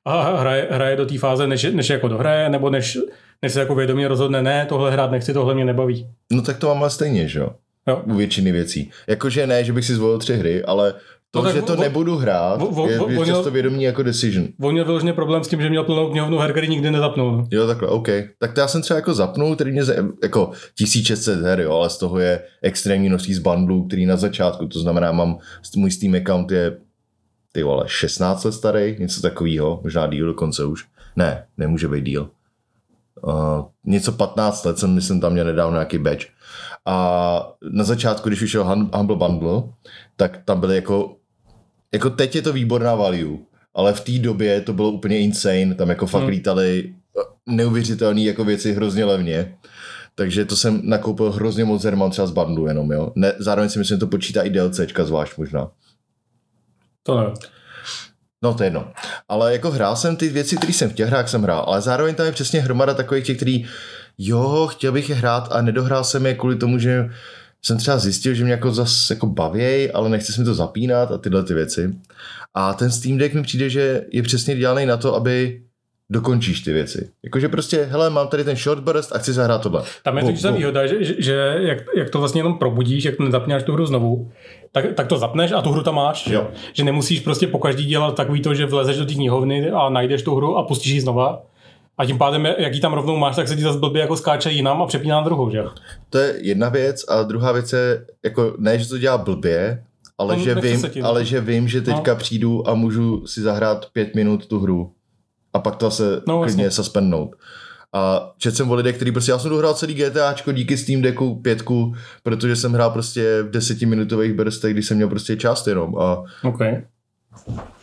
a hraje, hraje do té fáze, než, než jako dohraje, nebo než, než se jako vědomě rozhodne, ne, tohle hrát nechci, tohle mě nebaví. No tak to mám ale stejně, že jo? Jo. U většiny věcí. Jakože ne, že bych si zvolil tři hry, ale to, no že to vo, nebudu hrát, vo, vo, je, je vo, často vědomí jako decision. On měl vyloženě problém s tím, že měl plnou knihovnu her, který nikdy nezapnul. No. Jo, takhle, OK. Tak to já jsem třeba jako zapnul, který mě jako 1600 her, jo, ale z toho je extrémní množství z bundlů, který na začátku, to znamená, mám, můj Steam account je ty vole, 16 let starý, něco takového, možná díl dokonce už. Ne, nemůže být díl. Uh, něco 15 let jsem, myslím, tam měl nedávno nějaký badge. A na začátku, když vyšel Humble Bundle, tak tam byly jako, jako teď je to výborná value, ale v té době to bylo úplně insane, tam jako fakt hmm. lítali neuvěřitelné jako věci hrozně levně. Takže to jsem nakoupil hrozně moc her, mám třeba z bundlu jenom, jo. Ne, zároveň si myslím, že to počítá i DLCčka zvlášť možná. To ne. No to je jedno. Ale jako hrál jsem ty věci, které jsem chtěl hrát, jsem hrál, ale zároveň tam je přesně hromada takových těch, který jo, chtěl bych je hrát a nedohrál jsem je kvůli tomu, že jsem třeba zjistil, že mě jako zase jako bavěj, ale nechci si mi to zapínat a tyhle ty věci. A ten Steam Deck mi přijde, že je přesně dělaný na to, aby dokončíš ty věci. Jakože prostě, hele, mám tady ten short burst a chci zahrát tohle. Tam je totiž ta výhoda, že, že, že jak, jak, to vlastně jenom probudíš, jak nezapínáš tu hru znovu, tak, tak to zapneš a tu hru tam máš. Jo. Že nemusíš prostě po každý dělat takový to, že vlezeš do té knihovny a najdeš tu hru a pustíš ji znova. A tím pádem, jak ji tam rovnou máš, tak se ti zase blbě jako skáče jinam a přepíná na druhou, že? To je jedna věc a druhá věc je, jako ne, že to dělá blbě, ale, no, že, vím, ale že vím, že teďka no. přijdu a můžu si zahrát pět minut tu hru a pak to se no, klidně vlastně. suspendnout. A četl jsem o lidech, který prostě, já jsem dohrál celý GTAčko díky Steam Decku pětku, protože jsem hrál prostě v desetiminutových burstech, když jsem měl prostě část jenom. A OK.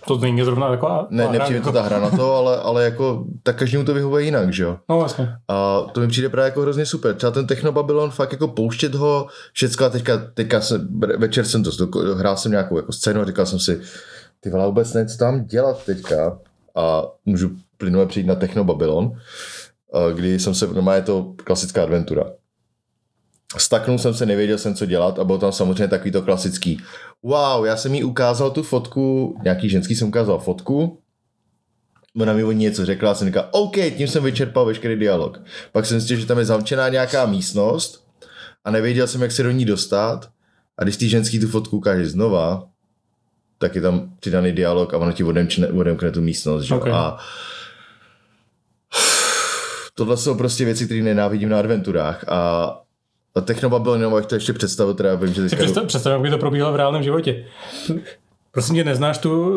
To není zrovna taková... Ne, nepřijde jako... to ta hra na to, ale, ale jako, tak každému to vyhovuje jinak, že jo? No vlastně. A to mi přijde právě jako hrozně super. Třeba ten Technobabylon, fakt jako pouštět ho, všecko a teďka, teďka jsem, večer jsem to, hrál jsem nějakou jako scénu a říkal jsem si, ty vole, vůbec nevím, co tam dělat teďka a můžu plynule přijít na Techno Babylon, eh, kdy jsem se, normálně je to klasická adventura. Staknul jsem se, nevěděl jsem, co dělat a byl tam samozřejmě takový to klasický. Wow, já jsem jí ukázal tu fotku, nějaký ženský jsem ukázal fotku, ona mi o ní něco řekla a jsem říkal, OK, tím jsem vyčerpal veškerý dialog. Pak jsem zjistil, že tam je zamčená nějaká místnost a nevěděl jsem, jak se do ní dostat a když ty ženský tu fotku ukáže znova, tak je tam přidaný dialog a ono ti odemčne, odemkne tu místnost. Že? Okay. A tohle jsou prostě věci, které nenávidím na adventurách a a Technobabylon, jenom to ještě představil, teda vím, že teďka... představ, představ, jak by to probíhalo v reálném životě. Prosím tě, neznáš tu,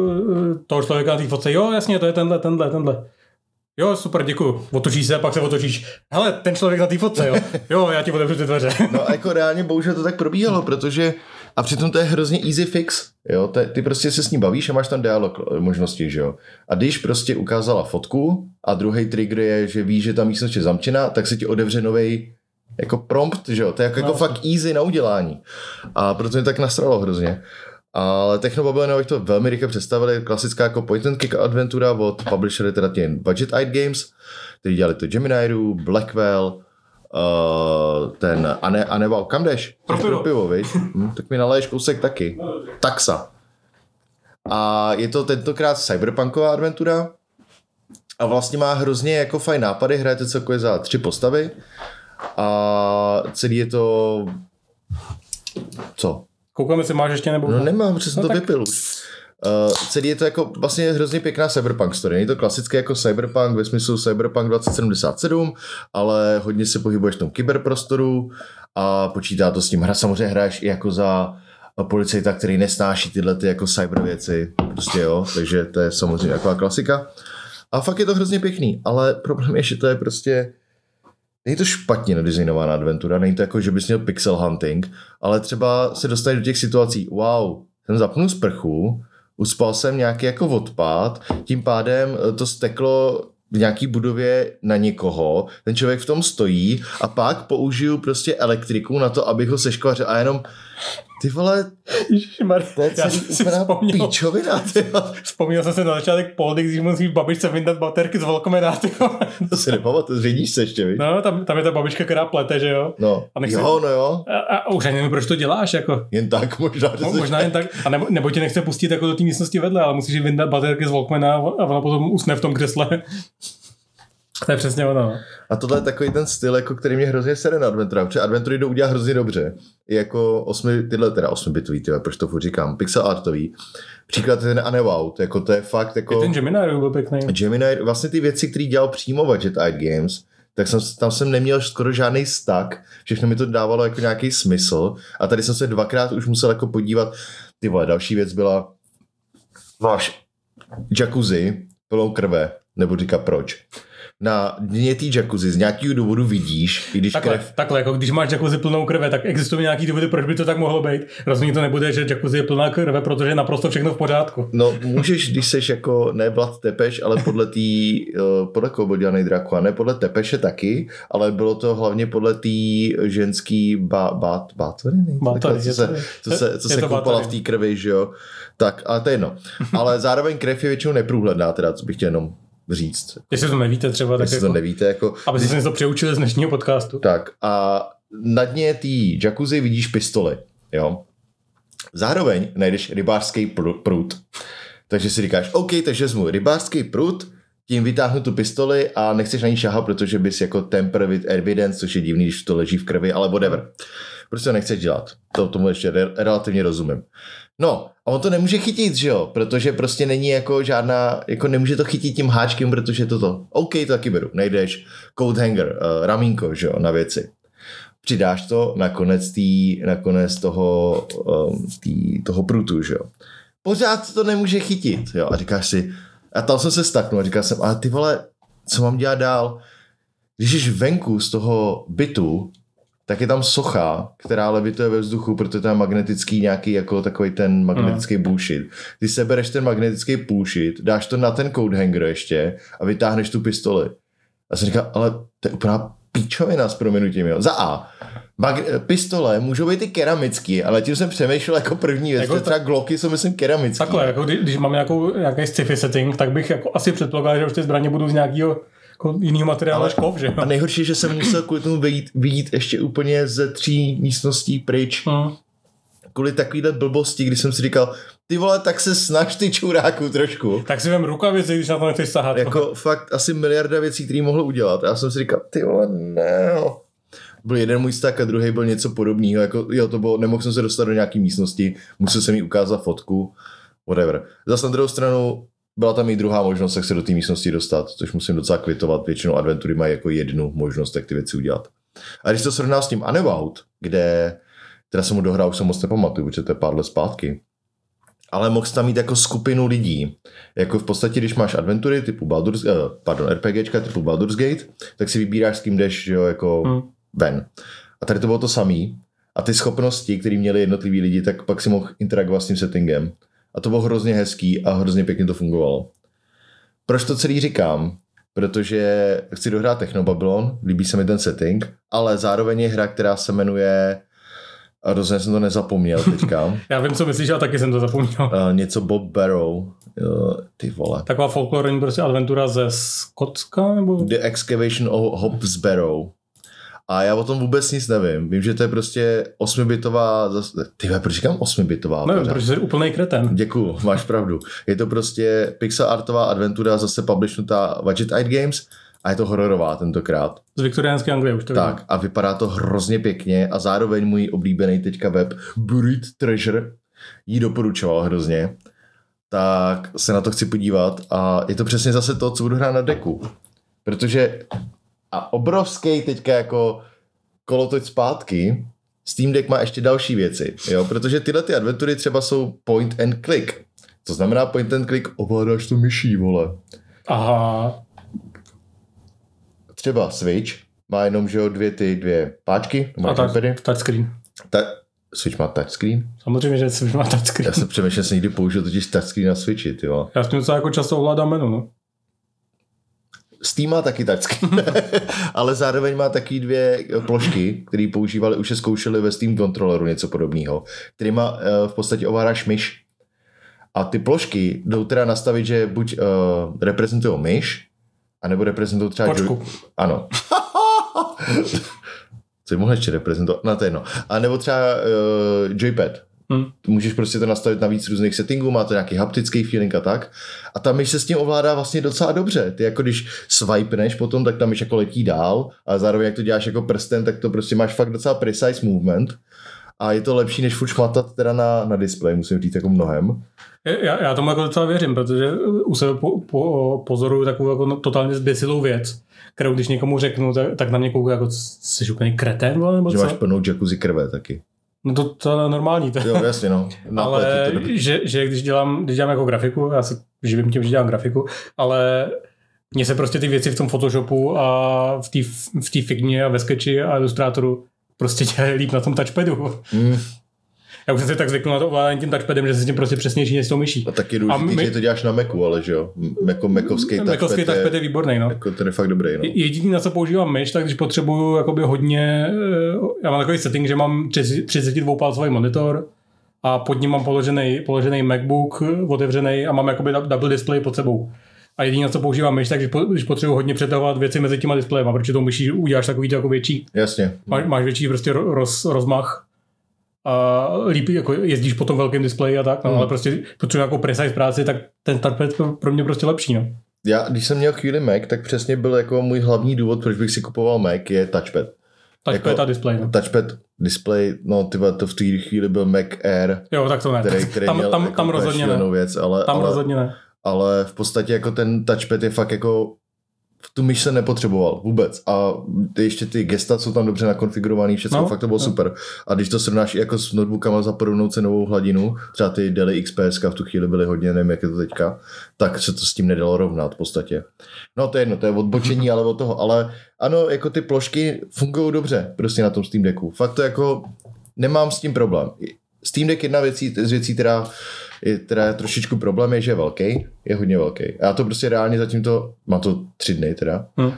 toho člověka na té fotce? Jo, jasně, to je tenhle, tenhle, tenhle. Jo, super, děkuji. Otočíš se, pak se otočíš. Hele, ten člověk na té fotce, jo. Jo, já ti otevřu ty dveře. No a jako reálně bohužel to tak probíhalo, protože a přitom to je hrozně easy fix, jo, ty, ty prostě se s ní bavíš a máš tam dialog eh, možnosti, že jo. A když prostě ukázala fotku a druhý trigger je, že víš, že ta místnost je zamčená, tak se ti otevře novej jako prompt, že jo, to je jako, no. jako fakt easy na udělání. A proto mě tak nasralo hrozně. Ale Technobabylon to velmi rychle představili, klasická jako point and click adventura od publishery teda těm Budget Eyed Games, kteří dělali to Geminiru, Blackwell, uh, ten, a, ne, a nebo, kam jdeš? Pro pivo. Pro pivo, viď? Hm, tak mi naleješ kousek taky. Taxa. A je to tentokrát cyberpunková adventura a vlastně má hrozně jako fajn nápady, hrajete celkově za tři postavy a celý je to co? Koukám, jestli máš ještě nebo... No nemám, protože jsem No to tak- vypil už. Uh, celý je to jako vlastně hrozně pěkná cyberpunk story. Není to klasické jako cyberpunk ve smyslu cyberpunk 2077, ale hodně se pohybuješ v tom kyberprostoru a počítá to s tím. Hra samozřejmě hraješ i jako za policajta, který nesnáší tyhle ty jako cyber věci. Prostě jo, takže to je samozřejmě taková klasika. A fakt je to hrozně pěkný, ale problém je, že to je prostě Není to špatně nadizajnovaná adventura, není to jako, že bys měl pixel hunting, ale třeba se dostaneš do těch situací, wow, jsem zapnul sprchu, uspal jsem nějaký jako odpad, tím pádem eh, to steklo v nějaký budově na někoho, ten člověk v tom stojí a pak použiju prostě elektriku na to, abych ho seškvařil a jenom ty vole, Ježišmar, to je já jsem si vzpomněl, píčovina, ty vzpomněl jsem se na začátek poldy, když musí babičce vyndat baterky z velkomenáty. To si nepamatuju, zředíš se ještě, víš? No, tam, tam je ta babička, která plete, že jo? No, A nechci- jo, no jo, A, a, už ani nevím, proč to děláš, jako. jen tak možná, že No, možná jen tak, a nebo, nebo tě nechce pustit jako do té místnosti vedle, ale musíš vyndat baterky z Walkmana a ona potom usne v tom křesle. To je přesně ono. no. A tohle je takový ten styl, jako který mě hrozně sere na adventura, protože adventury jdou udělat hrozně dobře. I jako osmi, tyhle teda osmibitový, tyhle, proč to furt říkám, pixel artový. Příklad je ten Unevout, jako to je fakt jako... I ten Gemini byl pěkný. Gemini, vlastně ty věci, které dělal přímo Budget Eyed Games, tak jsem, tam jsem neměl skoro žádný stak, všechno mi to dávalo jako nějaký smysl a tady jsem se dvakrát už musel jako podívat, ty vole, další věc byla, máš jacuzzi plnou krve, nebo říká proč. Na dně té jacuzzi z nějakého důvodu vidíš, i když Takhle, krev, takhle, jako když máš jacuzzi plnou krve, tak existují nějaký důvody, proč by to tak mohlo být. Rozhodně to nebude, že jacuzzi je plná krve, protože je naprosto všechno v pořádku. No, můžeš, když seš jako ne Vlad Tepeš, ale podle tý, uh, podle koho byl dělaný Draco, a ne podle Tepeše taky, ale bylo to hlavně podle tý ženský ba, bátoriny? Bátory, co se, to- co se, co se koupala v té krvi, že jo? Tak, ale to je jedno. Ale zároveň krev je většinou neprůhledná, teda, co bych chtěl jenom říct. Jestli to nevíte třeba, tak Jestli jako, to nevíte, jako... aby se něco přeučili z dnešního podcastu. Tak a na dně té jacuzzi vidíš pistoli, jo. Zároveň najdeš rybářský pr- prut. Takže si říkáš, OK, takže vezmu rybářský prut, tím vytáhnu tu pistoli a nechceš na ní šahat, protože bys jako temper with evidence, což je divný, když to leží v krvi, ale whatever. Prostě to nechceš dělat. To tomu ještě re- relativně rozumím. No, a on to nemůže chytit, že jo, protože prostě není jako žádná, jako nemůže to chytit tím háčkem, protože toto. OK, to taky beru. Najdeš coat hanger, uh, ramínko, že jo, na věci. Přidáš to na konec, tý, na konec toho, um, tý, toho prutu, že jo. Pořád to nemůže chytit, jo, a říkáš si, a tam jsem se staknul a říkal jsem, ale ty vole, co mám dělat dál? Když jsi venku z toho bytu, tak je tam socha, která levituje ve vzduchu, protože to je magnetický nějaký jako takový ten magnetický bullshit. Ty sebereš ten magnetický bullshit, dáš to na ten code hanger ještě a vytáhneš tu pistoli. A jsem říkal, ale to je úplná píčovina s prominutím, jo. Za A. Mag- pistole můžou být i keramický, ale tím jsem přemýšlel jako první věc. Jako Jako třeba Glocky jsou myslím keramický. Takhle, jako když, když mám nějakou, nějaký sci-fi setting, tak bych jako asi předpokládal, že už ty zbraně budou z nějakého jako jiného materiálu než kov, že jo? A nejhorší, je, že jsem musel kvůli tomu vyjít, vyjít ještě úplně ze tří místností pryč. Hmm. Kvůli takovýhle blbosti, kdy jsem si říkal, ty vole, tak se snaž ty čuráku trošku. Tak si vem rukavici, když na to nechceš sahat. Jako fakt asi miliarda věcí, které mohl udělat. Já jsem si říkal, ty vole, ne. Byl jeden můj stack a druhý byl něco podobného. Jako, jo, to bylo, nemohl jsem se dostat do nějaké místnosti, musel jsem jí ukázat fotku, whatever. Zase na druhou stranu byla tam i druhá možnost, jak se do té místnosti dostat, což musím docela kvitovat. Většinou adventury mají jako jednu možnost, jak ty věci udělat. A když to srovná s tím Unabout, kde, teda jsem mu dohrál, už se moc nepamatuju, protože to je pár let zpátky, ale mohl tam mít jako skupinu lidí. Jako v podstatě, když máš adventury typu Baldur's, eh, pardon, RPGčka typu Baldur's Gate, tak si vybíráš, s kým jdeš, jo, jako Hmm. ven. A tady to bylo to samý. A ty schopnosti, které měli jednotliví lidi, tak pak si mohl interagovat s tím settingem. A to bylo hrozně hezký a hrozně pěkně to fungovalo. Proč to celý říkám? Protože chci dohrát Technobabylon, líbí se mi ten setting, ale zároveň je hra, která se jmenuje a rozhodně jsem to nezapomněl teďka. *laughs* Já vím, co myslíš, ale taky jsem to zapomněl. Uh, něco Bob Barrow. Uh, ty vole. Taková folklorní prostě adventura ze Skotska, nebo? The Excavation of Hobbs Barrow. A já o tom vůbec nic nevím. Vím, že to je prostě osmibitová, ty proč říkám osmibitová? Nevím, pořád? protože jsi úplný kreten. Děkuju, máš pravdu. Je to prostě pixel artová adventura, zase publishnutá Budget Eye Games a je to hororová tentokrát. Z viktoriánské Anglie už to vidím. Tak a vypadá to hrozně pěkně a zároveň můj oblíbený teďka web Buried Treasure jí doporučoval hrozně. Tak se na to chci podívat a je to přesně zase to, co budu hrát na deku. Protože a obrovský teďka jako kolotoč zpátky, Steam Deck má ještě další věci, jo? protože tyhle ty adventury třeba jsou point and click. To znamená point and click, ovládáš to myší, vole. Aha, Třeba Switch má jenom, že jo, dvě ty dvě páčky, a tak, touchscreen. Ta, Switch má touchscreen? Samozřejmě, že si má touchscreen. Já jsem přemýšlel, že jsem někdy použil totiž touchscreen na Switchi, ty vole. Já s tím docela jako často ovládám menu, no. Steam má taky touchscreen, *laughs* ale zároveň má taky dvě plošky, které používali, už se zkoušeli ve Steam kontroleru něco podobného, kterýma uh, v podstatě ovládáš myš. A ty plošky jdou teda nastavit, že buď uh, reprezentují myš, anebo reprezentují třeba... Počku. Ano. *laughs* Co by mohl ještě reprezentovat? No to je jedno. A nebo třeba uh, joypad. Hm. Můžeš prostě to nastavit na víc různých settingů, má to nějaký haptický feeling a tak. A ta myš se s tím ovládá vlastně docela dobře. Ty jako když swipeneš potom, tak ta myš jako letí dál, a zároveň jak to děláš jako prstem, tak to prostě máš fakt docela precise movement. A je to lepší, než furt šmatat teda na, na display, musím říct jako mnohem. Já, já tomu jako docela věřím, protože u sebe po, po, pozoruju takovou jako no, totálně zběsilou věc, kterou když někomu řeknu, tak, tak na mě kouká jako, jsi úplný kretén, nebo Že co? máš plnou jacuzzi krve taky. No to, to je normální. To. Jo, jasně no. *laughs* ale to dobrý. že, že, když dělám, když dělám jako grafiku, já se živím tím, že dělám grafiku, ale mně se prostě ty věci v tom Photoshopu a v té v té figně a ve sketchi a ilustrátoru prostě dělají líp na tom touchpadu. Mm. Já už jsem si tak zvyknul na to ovládání tím touchpadem, že se s tím prostě přesnější než s tou myší. A taky důležitý, my- že to děláš na Macu, ale že jo. Jako Macovský touchpad, Mekovský touchpad je je, výborný, no. jako ten je fakt dobrý, no. Jediný, na co používám myš, tak když potřebuju jakoby hodně, eh, já mám takový setting, že mám 32 palcový monitor a pod ním mám položený, položený MacBook otevřený a mám jakoby dou- double display pod sebou. A jediný, na co používám myš, tak když, po- když potřebuji hodně přetahovat věci mezi těma displejema, protože tou myší uděláš takový to jako větší, Jasně. máš, máš větší prostě ro- roz, rozmach a líp jako jezdíš po tom velkém displeji a tak, no, Hmm. ale prostě potřebuji nějakou precise práci, tak ten touchpad pro- pro mě prostě lepší, no. Já, když jsem měl chvíli Mac, tak přesně byl jako můj hlavní důvod, proč bych si kupoval Mac, je touchpad. Touchpad Jako- a display, no. Touchpad, display, no ty to v té chvíli byl Mac Air, Jo, tak to ne. který, který tam, měl tam, jako tam rozhodně ne. věc, ale, Tam ale, rozhodně ne. ale v podstatě jako ten touchpad je fakt jako tu myš se nepotřeboval vůbec a ty ještě ty gesta jsou tam dobře nakonfigurovaný, všechno, No, fakt to bylo no. super. A když to srovnáš jako s notebookama za podobnou cenovou hladinu, třeba ty Dell XPS v tu chvíli byly hodně, nevím jak je to teďka, tak se to s tím nedalo rovnat v podstatě. No to je jedno, to je odbočení, ale od toho, ale ano, jako ty plošky fungují dobře prostě na tom Steam Decku. Fakt to jako nemám s tím problém. Steam Deck jedna věcí, z věcí, která je teda trošičku problém, je, že je velký, je hodně velký. A já to prostě reálně zatím to, má to tři dny teda, Hm. Uh,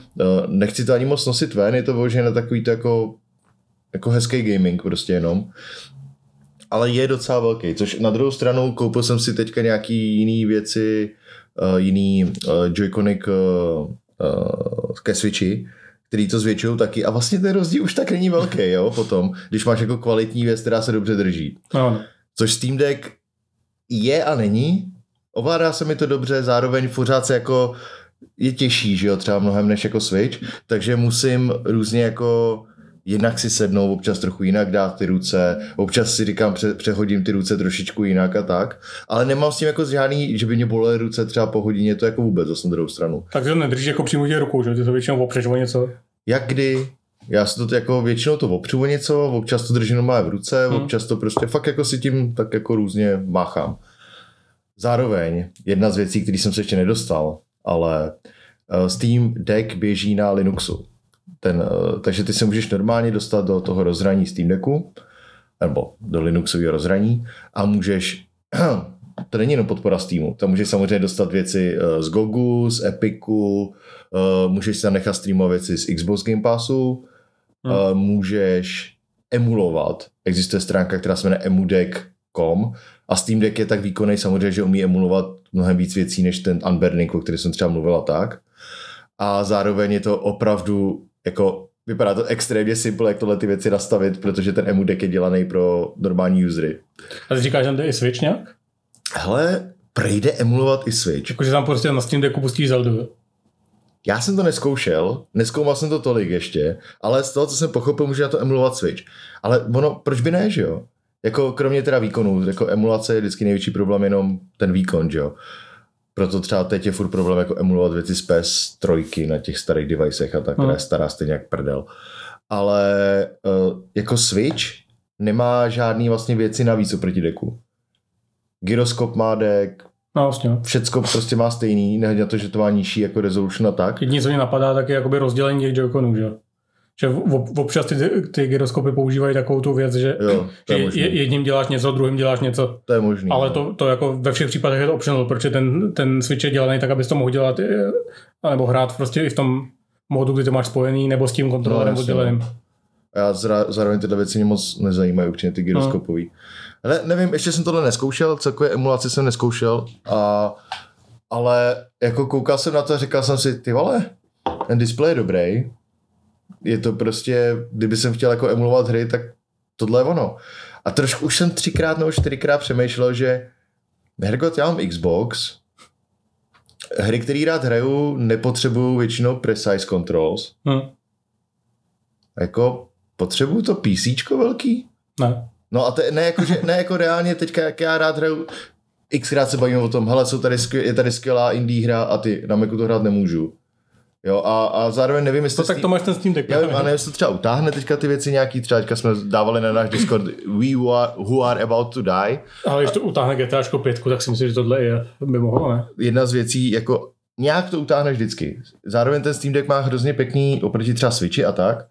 nechci to ani moc nosit ven, je to vyložené na takový to jako jako hezký gaming prostě jenom. Ale je docela velký, což na druhou stranu koupil jsem si teďka nějaký jiný věci, uh, jiný uh, Joy-Conic uh, uh, ke Switchi, který to zvětšují taky. A vlastně ten rozdíl už tak není velký, jo, potom, když máš jako kvalitní věc, která se dobře drží. No, Což Steam Deck je a není, ovládá se mi to dobře, zároveň pořád se jako je těžší, že jo, třeba mnohem než jako Switch, takže musím různě jako jednak si sednout, občas trochu jinak dát ty ruce, občas si říkám, pře- přehodím ty ruce trošičku jinak a tak, ale nemám s tím jako žádný, že by mě bolely ruce třeba po hodině, to jako vůbec zase na druhou stranu. tak to nedržíš jako přímo tě rukou, že ty to většinou opřeš o něco. Jak kdy, já si to jako většinou to opřu o něco, občas to držím normálně v ruce, Hmm. občas to prostě fakt jako si tím tak jako různě máchám. Zároveň jedna z věcí, který jsem se ještě nedostal, ale eh, Steam Deck běží na Linuxu. Ten, eh, takže ty se můžeš normálně dostat do toho rozhraní Steam Decku, nebo do Linuxového rozhraní a můžeš, *clears throat* to není jenom podpora Steamu, tam můžeš samozřejmě dostat věci eh, z Gogu, z Epiku, eh, můžeš si tam nechat streamovat věci z Xbox Game Passu, hmm. můžeš emulovat, existuje stránka, která se jmenuje emudek.com a Steam Deck je tak výkonný samozřejmě, že umí emulovat mnohem víc věcí než ten Unburning, o který jsem třeba mluvila tak. A zároveň je to opravdu jako Vypadá to extrémně simple, jak tohle ty věci nastavit, protože ten emudek je dělaný pro normální usery. A ty říkáš, že tam jde i Switch nějak? Hele, prejde emulovat i Switch. Jakože tam prostě na Steam Decku pustíš Zeldu. jo? Já jsem to neskoušel, neskoumal jsem to tolik ještě, ale z toho, co jsem pochopil, může na to emulovat Switch. Ale ono, proč by ne, že jo? Jako kromě teda výkonu, jako emulace je vždycky největší problém jenom ten výkon, že jo? Proto třeba teď je furt problém jako emulovat věci z PS3 na těch starých devicech a tak, která je stará stejně jak prdel. Ale uh, jako Switch nemá žádný vlastně věci navíc oproti deku. Gyroskop má deck, No vlastně. no. všecko prostě má stejný, nehledě na to, že to má nižší jako resolution a tak. Jediné, co mě napadá, tak je jakoby rozdělení těch joyconů, že? Že občas ty, ty gyroskopy používají takovou tu věc, že, Jo, že je možný. je, jedním děláš něco, druhým děláš něco. To je možný. Ale no. to, to jako ve všech případech je to optional, protože ten, ten Switch je dělaný tak, abys to mohl dělat eh, nebo hrát prostě i v tom modu, kdy to máš spojený, nebo s tím kontrolerem No, odděleným. A já zra, zároveň tyhle věci mě moc nezajímají, určitě ty gyroskopový. Ale nevím, ještě jsem tohle neskoušel, celkově emulaci jsem neskoušel, a, ale jako koukal jsem na to a říkal jsem si, ty vole, ten displej je dobrý, je to prostě, kdyby jsem chtěl jako emulovat hry, tak tohle je ono. A trošku už jsem třikrát nebo čtyřikrát přemýšlel, že Hergot, já mám Xbox, hry, které rád hraju, nepotřebuju většinou precise controls, Hm. jako potřebuju to PC velký? Ne. No a to je, ne, jako, že, ne jako reálně teďka, jak já rád hraju, xkrát se bavíme o tom, hele, jsou tady, je tady skvělá indie hra a ty na Macu to hrát nemůžu. Jo, a, a zároveň nevím, jestli... To tak to máš ten Steam Deck. Já vím, a nevím, jestli to třeba utáhne teďka ty věci nějaký, třeba teďka jsme dávali na náš Discord We who are, who are about to die. Ale když to utáhne GTA 5, tak si myslím, že tohle je, by mohlo, ne? Jedna z věcí, jako nějak to utáhne vždycky. Zároveň ten Steam Deck má hrozně pekný oproti třeba Switchi a tak,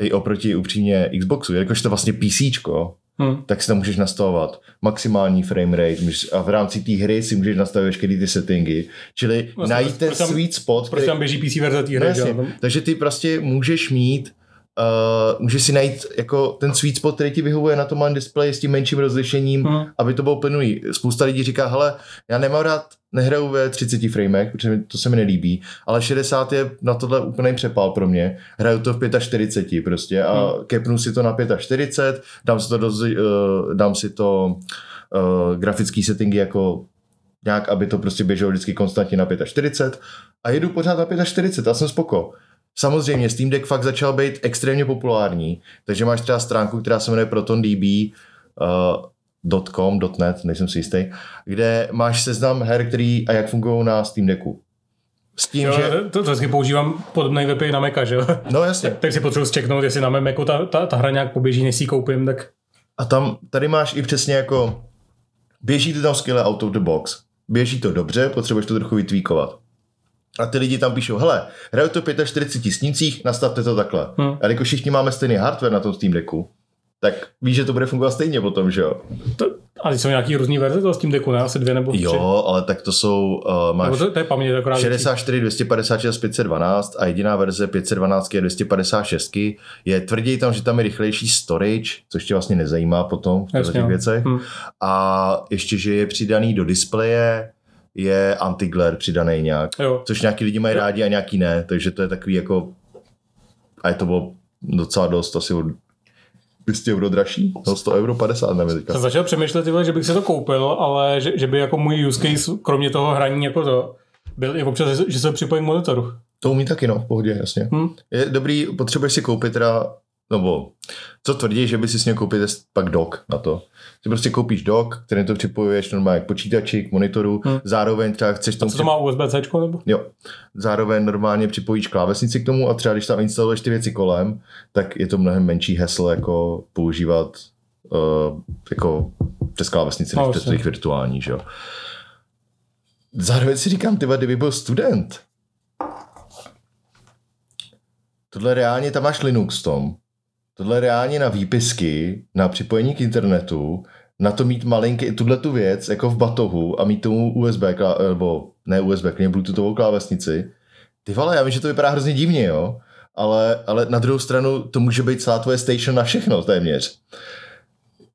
i oproti upřímně Xboxu, jakož to vlastně PCčko, Hm. tak si tam můžeš nastavovat maximální frame rate můžeš, a v rámci té hry si můžeš nastavit veškeré ty settingy, čili Vlastně, najít ten sweet spot, Proč tam běží PC verze té hry, No jasně. Takže ty prostě můžeš mít Uh, můžeš si najít jako ten sweet spot, který ti vyhovuje na tom malém displeji s tím menším rozlišením, Hm. aby to bylo plynulý. Spousta lidí říká, hele, já nemám rád, nehraju ve 30 framech, protože to se mi nelíbí, ale 60 je na tohle úplný přepal pro mě. Hraju to v 45 prostě a Hmm. kepnu si to na 45, dám si to, do, uh, dám si to uh, grafický settingy jako nějak, aby to prostě běželo vždycky konstantně na 45 a jedu pořád na 45 a jsem spoko. Samozřejmě Steam Deck fakt začal být extrémně populární, takže máš třeba stránku, která se jmenuje ProtonDB, uh, .com, .net, nejsem si jistý, kde máš seznam her, který a jak fungují na Steam Decku. S tím, Jo, že... to, to vždycky používám podobný web na Maca, že jo? No jasně. Tak si potřebuji zčeknout, jestli na mém Macu ta, ta, ta hra nějak poběží, než si ji koupím, tak A tam, tady máš i přesně jako, běží to tam skvěle out of the box. Běží to dobře, potřebuješ to trochu vytvíkovat. A ty lidi tam píšou, hele, hraju to v 45 snících, nastavte to takhle. Hmm. A jako všichni máme stejný hardware na tom Steam Decku, tak víš, že to bude fungovat stejně potom, že jo? to, A ty jsou nějaký různý verze toho Steam Decku, ne? Asi dvě nebo tři. Jo, ale tak to jsou, uh, máš Nebo to, to je paměť akorát. 64, 256, 512 a jediná verze 512 je 256. Je tvrději tam, že tam je rychlejší storage, což tě vlastně nezajímá potom v těch no. věcech. Hm. A ještě, že je přidaný do displeje, je anti-glare přidaný nějak, Jo. což nějaký lidi mají rádi a nějaký ne, takže to je takový jako a je to bylo docela dost, asi o 200 euro dražší, no 100 euro 50, nevím teďka. Jsem začal přemýšlet, ty vole, že bych si to koupil, ale že, že by jako můj use case, kromě toho hraní jako to, byl i občas, že- se připojím k monitoru. To umí taky, no, v pohodě, jasně. Hm. Je dobrý, potřebuješ si koupit teda, nebo co tvrdí, že by si s ním koupit pak dock na to. Ty prostě koupíš dock, který to připojuješ normálně k počítači, k monitoru, Hm. zároveň třeba chceš tomu Co to má USB-C nebo? Jo. Zároveň normálně připojíš klávesnici k tomu a třeba když tam instaluješ ty věci kolem, tak je to mnohem menší heslo jako používat uh, jako přes klávesnici, než přes těch virtuální, že jo. Zároveň si říkám, ty kdyby byl student, tohle reálně, tam máš Linux v tom, tohle reálně na výpisky, na připojení k internetu, na to mít malinký, tuhle tu věc, jako v batohu a mít tomu USB, nebo ne USB, klidně Bluetoothovou klávesnici. Ty vole, já vím, že to vypadá hrozně divně, jo, ale, ale na druhou stranu to může být celá tvoje station na všechno téměř.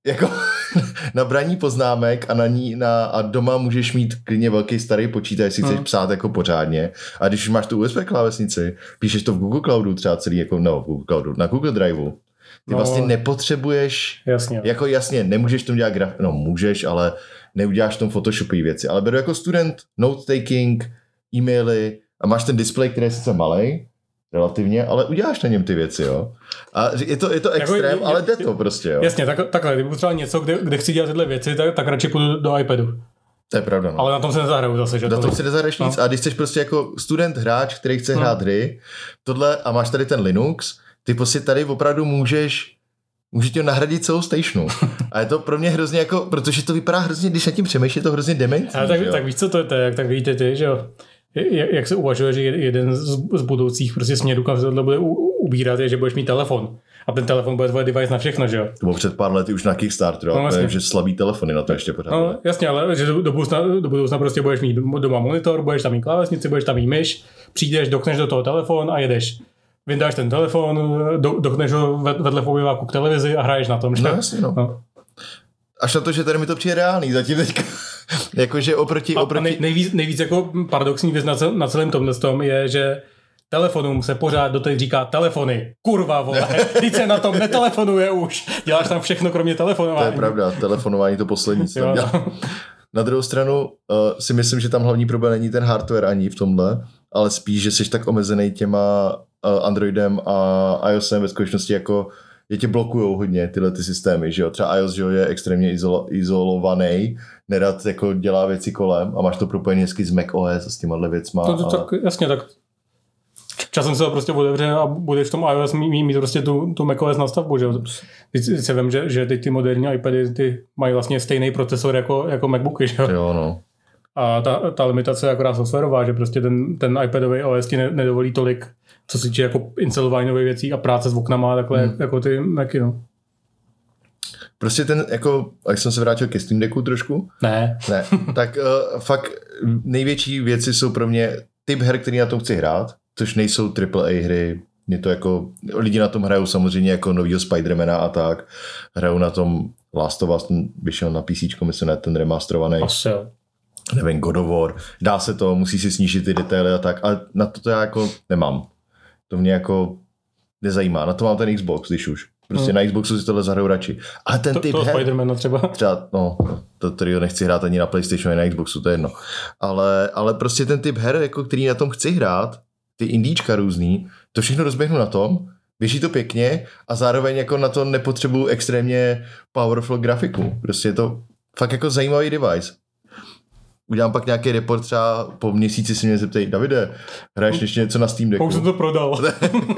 Jako *laughs* na braní poznámek a na ní na, a doma můžeš mít klidně velký starý počítač, jestli chceš Hmm. psát jako pořádně. A když už máš tu USB klávesnici, píšeš to v Google Cloudu třeba celý, jako no, v Google Cloudu, na Google Driveu. Ty No. vlastně nepotřebuješ Jasně. jako jasně, nemůžeš tomu dělat graf... No můžeš, ale neuděláš v tom Photoshopové věci. Ale beru jako student, note-taking, e-maily a máš ten display, který je sice malý, relativně, ale uděláš na něm ty věci, jo. A je to, je to Jako extrém, je- ale je- jde to prostě, jo. Jasně, tak, takhle, kdyby potřeboval něco, kde, kde chci dělat tyhle věci, tak, tak radši půjdu do iPadu. To je pravda, no. Ale na tom se nezahraju zase, že Na to tom si nezahraješ nic. No. A když jsi prostě jako student hráč, který chce No. hrát hry, tohle a máš tady ten Linux, ty prostě tady opravdu můžeš Může tě nahradit celou stationu. *laughs* A je to pro mě hrozně jako, protože to vypadá hrozně, když nad tím přemýšlíš, je to hrozně dementní. Tak, tak víš, co to je, tak, tak vidíte ty, že jo. Jak, se uvažuje, že jeden z, budoucích prostě směrů, kam se tohle bude ubírat, je, že budeš mít telefon. A ten telefon bude tvoje device na všechno, že jo. To bylo před pár lety už na Kickstarter, No, jasně. že slabý telefony na to ještě pořád. No, jasně, ale že do, do, budoucna, do budoucna prostě budeš mít doma monitor, budeš tam mít klávesnici, budeš tam mít myš, přijdeš, dokneš do toho telefon a jedeš. Vyndáš ten telefon, do, dokneš ho ved- vedle v obyváku k televizi a hraješ na tom. Že? no jasně, no. No. Až na to, že tady mi to přijde reálný zatím teďka. *laughs* Jakože oproti, A, a oproti... nej, nejvíc, nejvíc jako paradoxní věc na, cel, na celém tomhle tom je, že telefonům se pořád doteď říká telefony. Kurva, vole, *laughs* teď se na tom netelefonuje už. Děláš tam všechno kromě To telefonování. je pravda, telefonování to poslední, co tam no. Na druhou stranu uh, si myslím, že tam hlavní problém není ten hardware ani v tomhle, ale spíš, že jsi tak omezený těma uh, Androidem a iOSem ve skutečnosti jako je tě blokujou hodně tyhle ty systémy, že jo. Třeba iOS že jo, je extrémně izolo, izolovaný, nerad jako dělá věci kolem a máš to propojené hezky s Mac OS a s těma věcma. To, to, a... tak, jasně, tak časem se to prostě otevře a budeš v tom iOS mít, mít prostě tu, tu macOS nastavbu, že jo. Teď se vím, že, že teď ty moderní iPady ty mají vlastně stejný procesor jako, jako MacBooky, že jo. Jo, no. A ta, ta limitace je akorát softwarová, že prostě ten, ten iPadový OS ti ne, nedovolí tolik, co se týče jako instalování nových věcí a práce s oknama, takhle Hmm. jako ty Macy, no. Prostě ten, jako, jak jsem se vrátil ke Steam Decku trošku, Ne. Ne, tak uh, fakt největší věci jsou pro mě typ her, který na tom chci hrát, což nejsou AAA hry, je to jako, lidi na tom hrajou samozřejmě jako novýho Spidermana a tak, hrajou na tom Last of Us, ten vyšel na PC, myslím, ne, ten remasterovaný, Asi jo. nevím, God of War, dá se to, musí si snížit ty detaily a tak, ale na to, to já jako nemám. To mě jako nezajímá, na to mám ten Xbox, když už. Prostě Hmm. na Xboxu si tohle zahraju radši. Ale ten To, typ toho her, Spidermana třeba. třeba, no, to, který nechci hrát ani na PlayStationu, ani na Xboxu, to je jedno. Ale, ale prostě ten typ her, jako který na tom chci hrát, ty indíčka různý, to všechno rozběhnu na tom, běží to pěkně a zároveň jako na to nepotřebuju extrémně powerful grafiku. Prostě je to fakt jako zajímavý device. Udělám pak nějaký report třeba po měsíci si mě zeptej, Davide, hraješ ještě něco na Steam Decku? Už jsem to prodal.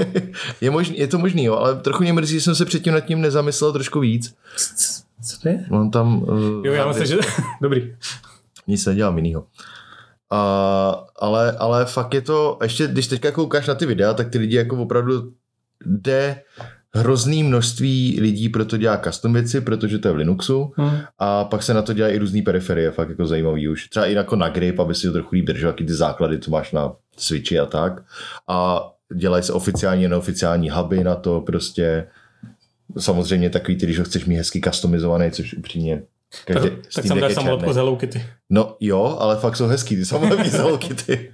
*laughs* je, možný, je to možný, jo, ale trochu mě mrzí, že jsem se předtím nad tím nezamyslel trošku víc. Co to je? On tam... Uh, Jo, já myslím, že... *laughs* Dobrý. nic nedělám jinýho. A, ale, ale fakt je to, ještě když teďka koukáš na ty videa, tak ty lidi jako opravdu jde hrozný množství lidí pro to dělá custom věci, protože to je v Linuxu Hmm. a pak se na to dělají i různý periferie, fakt jako zajímavý už. Třeba i jako na grip, aby si to trochu líp držel, jaký ty základy, co máš na Switchi a tak. A dělají se oficiální a neoficiální huby na to prostě. Samozřejmě takový ty, když ho chceš mít hezky customizovaný, což upřímně Tak, každý, tak tam Deck dáš černý. z Hello Kitty. No jo, ale fakt jsou hezký, ty samolepky z Hello *laughs* Kitty.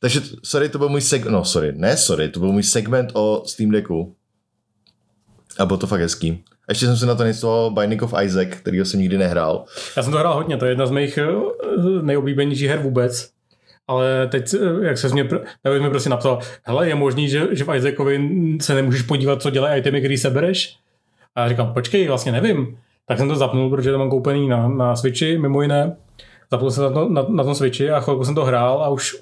Takže, sorry, to byl můj seg... No, sorry, ne sorry, to byl můj segment o Steam Decku. A bylo to fakt hezký. A ještě jsem si na to instaloval Binding of Isaac, kterýho jsem nikdy nehrál. Já jsem to hrál hodně, to je jedna z mých eh, nejoblíbenějších her vůbec. Ale teď, eh, jak se mě, David mi prostě napsal, hele, je možný, že, že v Isaacovi se nemůžeš podívat, co dělají itemy, který sebereš? A já říkám, počkej, vlastně nevím. Tak jsem to zapnul, protože to mám koupený na, na Switchi, mimo jiné. Zapnul jsem na, to, na, na tom Switchi a chvilku jsem to hrál a už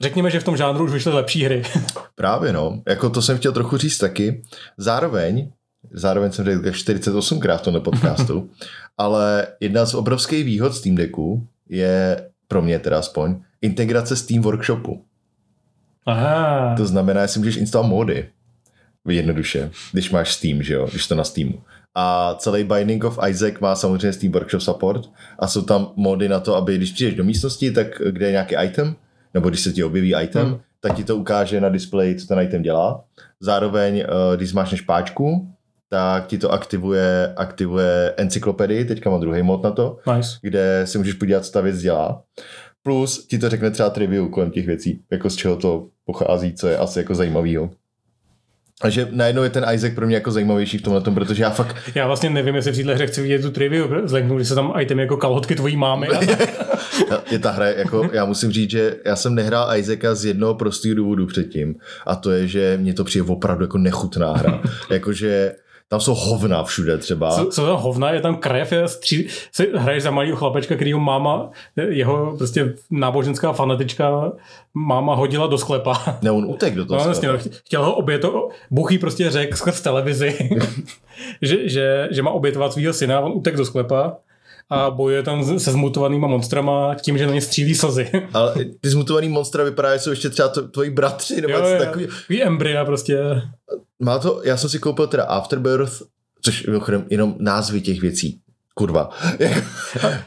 řekněme, že v tom žánru už vyšly lepší hry. *laughs* Právě no, jako to jsem chtěl trochu říct taky. Zároveň, zároveň jsem řekl 48krát v tomhle podcastu, *laughs* ale jedna z obrovských výhod Steam Decku je, pro mě teda aspoň, integrace Steam Workshopu. Aha. To znamená, že si můžeš instalovat mody. Jednoduše, když máš Steam, že jo, když to na Steamu. A celý Binding of Isaac má samozřejmě Steam Workshop support a jsou tam mody na to, aby když přijdeš do místnosti, tak kde je nějaký item, nebo když se ti objeví item, Hmm. tak ti to ukáže na displeji, co ten item dělá. Zároveň, eh, když máš špáčku, tak ti to aktivuje, aktivuje encyklopedii, teďka mám druhý mod na to, Nice. kde si můžeš podívat, co ta věc dělá. Plus ti to řekne třeba trivia kolem těch věcí, jako z čeho to pochází, co je asi jako zajímavýho. Takže najednou je ten Isaac pro mě jako zajímavější v tomhle, protože já fakt, Já vlastně nevím, jestli v téhle hře chci vidět tu trivia, vzhledem, když se tam item jako kalhotky tvojí mámy. A *laughs* je ta hra, jako já musím říct, že já jsem nehrál Isaaca z jednoho prostého důvodu předtím a to je, že mě to přijde opravdu jako nechutná hra. *laughs* Jakože tam jsou hovna všude třeba. Co, co tam hovna, je tam krev, je stří, se hraješ za malého chlapečka, kterýho máma, jeho prostě náboženská fanatička máma hodila do sklepa. *laughs* Ne, on utek do toho. No, sklepa. no, chtěl ho obětovat, Bůh jí prostě řekl skrz televizi, *laughs* že, že, že má obětovat svého syna, on utek do sklepa a bojuje tam se zmutovanýma monstrama tím, že na ně střílí slzy. *laughs* Ale ty zmutovaný monstra vypadají, že jsou ještě třeba to, tvoji bratři, nebo Jo, něco takový embrya prostě. Má to, já jsem si koupil teda Afterbirth, což mimochodem jenom názvy těch věcí. Kurva. jako,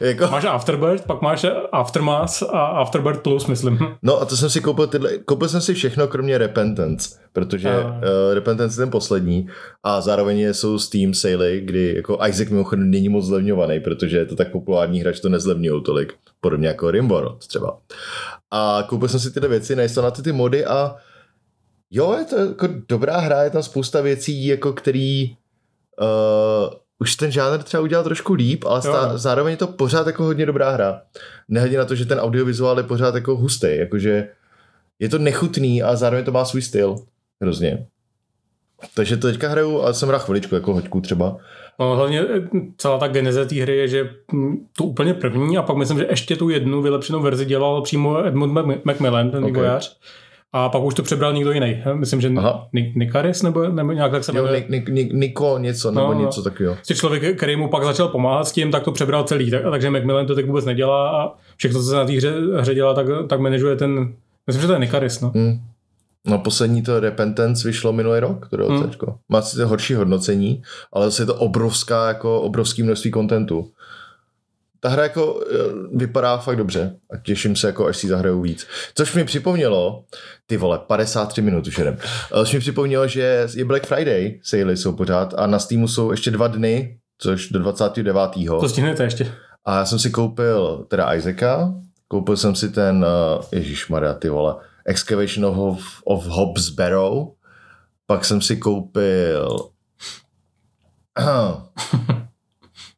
*laughs* jako, Máš Afterbirth, pak máš Aftermath a Afterbirth Plus, myslím. *laughs* no a to jsem si koupil tyhle, koupil jsem si všechno kromě Repentance, protože A. uh, Repentance je ten poslední a zároveň jsou Steam sale, kdy jako Isaac mimochodem není moc zlevňovaný, protože je to tak populární hra, že to nezlevňují tolik, podobně jako Rimworld třeba. A koupil jsem si tyhle věci, najstal na ty, ty mody a jo, je to jako dobrá hra, je tam spousta věcí, jako který uh, už ten žánr třeba udělal trošku líp, ale Jo. stá, zároveň je to pořád jako hodně dobrá hra. Nehledě na to, že ten audiovizuál je pořád jako hustý, jakože je to nechutný a zároveň to má svůj styl. Hrozně. Takže to teďka hraju, ale jsem hrál chviličku, jako hoďku třeba. No, hlavně eh, celá ta geneze té hry je, že hm, tu úplně první a pak myslím, že ještě tu jednu vylepšenou verzi dělal přímo Edmund Mac- Macmillan, ten Ok. vývojář. A pak už to přebral někdo jiný. Myslím, že Aha. Ni- Nikaris nebo, nebo nějak tak se Jo, jmenuje. Nik, Nik, Niko něco, nebo No, no. něco takového. Prostě člověk, který mu pak začal pomáhat s tím, tak to přebral celý. Tak, takže Macmillan to tak vůbec nedělá a všechno, co se na té hře, hře dělá, tak, tak manažuje ten, myslím, že to je Nikaris, no. Hmm. No poslední to Repentance vyšlo minulý rok, to Hmm. hmm. Má sice horší hodnocení, ale zase je to obrovská, jako obrovský množství kontentu. Ta hra jako eh, vypadá fakt dobře a těším se, jako až si zahraju víc. Což mi připomnělo, ty vole, 53 minut už jedem. Eh, Což mi připomnělo, že je Black Friday, sale jsou pořád a na Steamu jsou ještě dva dny, což do 29. To stihnete ještě. A já jsem si koupil teda Isaaca, koupil jsem si ten, uh, ježišmarja, ty vole, Excavation of, of Hobbs Barrow, pak jsem si koupil *clears throat*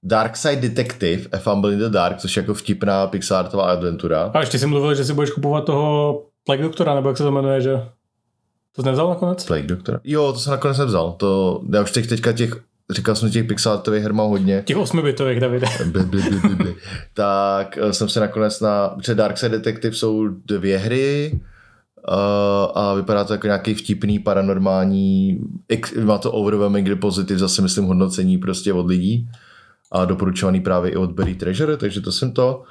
Dark Side Detective, A Fumble in the Dark, což je jako vtipná pixartová adventura. A ještě si mluvil, že si budeš kupovat toho Plague Doktora, nebo jak se to jmenuje, že to jsi nevzal nakonec? Plague Doctor. Jo, to jsem nakonec nevzal. To, já už teď, teďka těch, říkal jsem těch pixartových her mám hodně. Těch osmibitových, Davide. Bli, bli, bli, bli, bli. tak eh, jsem se nakonec na, protože Dark Side Detective jsou dvě hry uh, a vypadá to jako nějaký vtipný, paranormální, má to overwhelmingly pozitiv, zase myslím hodnocení prostě od lidí a doporučovaný právě i od Berry Treasure, takže to jsem to.